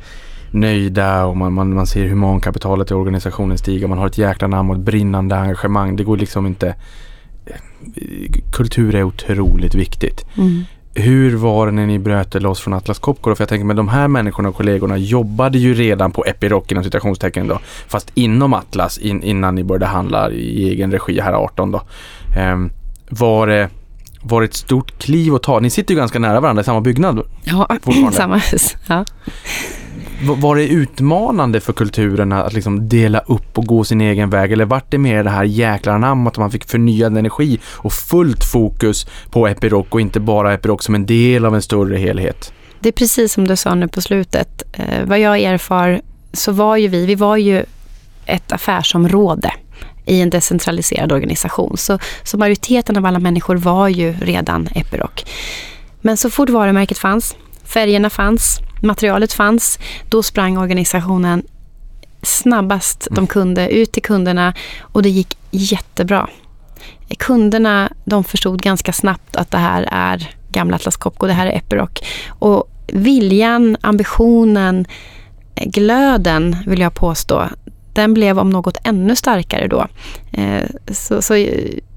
nöjda och man, man, man ser humankapitalet i organisationen stiga. Man har ett jäkla namn och ett brinnande engagemang. Det går liksom inte... Kultur är otroligt viktigt. Mm. Hur var det när ni bröt loss från Atlas Copco? För jag tänker med de här människorna och kollegorna jobbade ju redan på Epiroc inom citationstecken då. Fast inom Atlas in, innan ni började handla i egen regi här 18 då. Um, var det var det ett stort kliv att ta? Ni sitter ju ganska nära varandra i samma byggnad. Ja, samma hus. Ja. Var det utmanande för kulturen att liksom dela upp och gå sin egen väg eller vart det mer det här jäkla namnet att man fick förnyad energi och fullt fokus på Epiroc och inte bara Epiroc som en del av en större helhet? Det är precis som du sa nu på slutet. Eh, vad jag erfar så var ju vi, vi var ju ett affärsområde i en decentraliserad organisation. Så, så majoriteten av alla människor var ju redan Epiroc. Men så fort varumärket fanns, färgerna fanns, materialet fanns, då sprang organisationen snabbast de mm. kunde ut till kunderna och det gick jättebra. Kunderna de förstod ganska snabbt att det här är gamla Atlas Copco, det här är Epiroc. Och viljan, ambitionen, glöden vill jag påstå, den blev om något ännu starkare då. Eh, så, så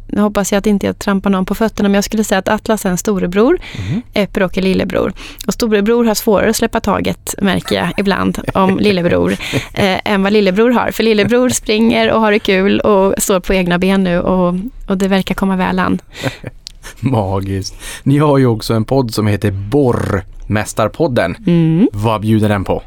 nu hoppas jag att inte jag trampar någon på fötterna, men jag skulle säga att Atlas är en storebror, mm. Epiroc är lillebror. Och storebror har svårare att släppa taget, märker jag ibland, om lillebror, eh, än vad lillebror har. För lillebror springer och har det kul och står på egna ben nu och, och det verkar komma väl an. Magiskt. Ni har ju också en podd som heter Borrmästarpodden. Mm. Vad bjuder den på?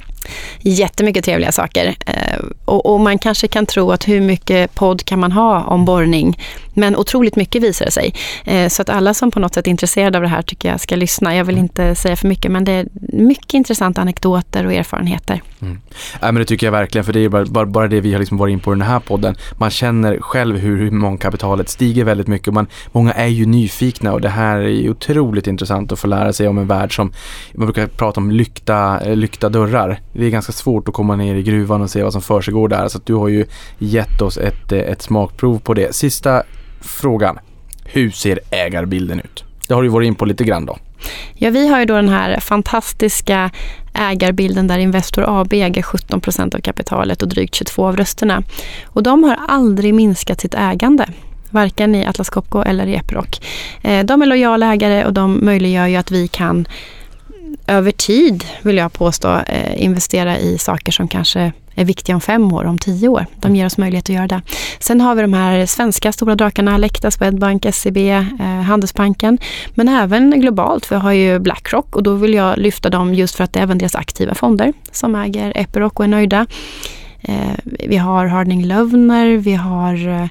Jättemycket trevliga saker. Eh, och, och, man kanske kan tro att hur mycket podd kan man ha om borrning? Men otroligt mycket visar det sig. Eh, så att alla som på något sätt är intresserade av det här tycker jag ska lyssna. Jag vill mm. inte säga för mycket, men det är mycket intressanta anekdoter och erfarenheter. Mm. Ja, men det tycker jag verkligen, för det är bara, bara, det vi har liksom varit in på i den här podden. Man känner själv hur humankapitalet stiger väldigt mycket. Man, många är ju nyfikna och det här är otroligt intressant att få lära sig om en värld som, man brukar prata om lyckta, lyckta dörrar det är ganska svårt att komma ner i gruvan och se vad som försiggår där. Så du har ju gett oss ett, eh, ett smakprov på det. Sista frågan. Hur ser ägarbilden ut? Det har du varit in på lite grann då. Ja, vi har ju då den här fantastiska ägarbilden där Investor AB äger 17 procent av kapitalet och drygt 22 av rösterna. Och de har aldrig minskat sitt ägande varken i Atlas Copco eller i Epiroc. Eh, de är lojala ägare och de möjliggör ju att vi kan över tid, vill jag påstå, eh, investera i saker som kanske är viktiga om fem år, om tio år. De ger oss möjlighet att göra det. Sen har vi de här svenska stora drakarna, Alecta, Swedbank, SEB, eh, Handelsbanken. Men även globalt, vi har ju Blackrock och då vill jag lyfta dem just för att det är även deras aktiva fonder som äger Epiroc och är nöjda. Eh, vi har Harding Lovner, vi har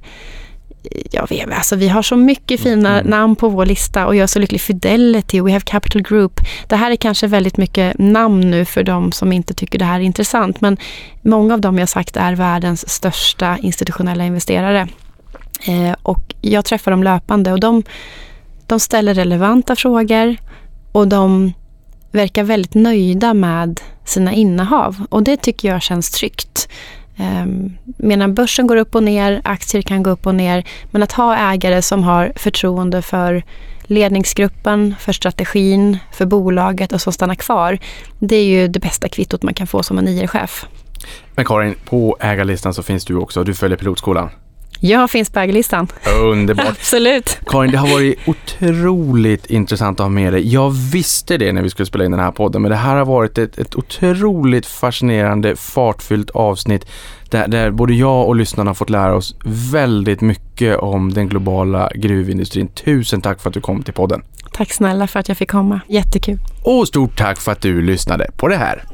eh, Ja, vi, alltså vi har så mycket fina mm. namn på vår lista och jag är så lycklig. Fidelity, We have Capital Group. Det här är kanske väldigt mycket namn nu för de som inte tycker det här är intressant. Men många av dem jag sagt är världens största institutionella investerare. Eh, och jag träffar dem löpande och de, de ställer relevanta frågor och de verkar väldigt nöjda med sina innehav. Och det tycker jag känns tryggt. Ehm, medan börsen går upp och ner, aktier kan gå upp och ner. Men att ha ägare som har förtroende för ledningsgruppen, för strategin, för bolaget och som stannar kvar. Det är ju det bästa kvittot man kan få som en IR-chef. Men Karin, på ägarlistan så finns du också. Du följer pilotskolan. Jag finns på ägarlistan. Underbart. Absolut. Karin, det har varit otroligt intressant att ha med dig. Jag visste det när vi skulle spela in den här podden, men det här har varit ett, ett otroligt fascinerande, fartfyllt avsnitt där, där både jag och lyssnarna har fått lära oss väldigt mycket om den globala gruvindustrin. Tusen tack för att du kom till podden. Tack snälla för att jag fick komma. Jättekul. Och stort tack för att du lyssnade på det här.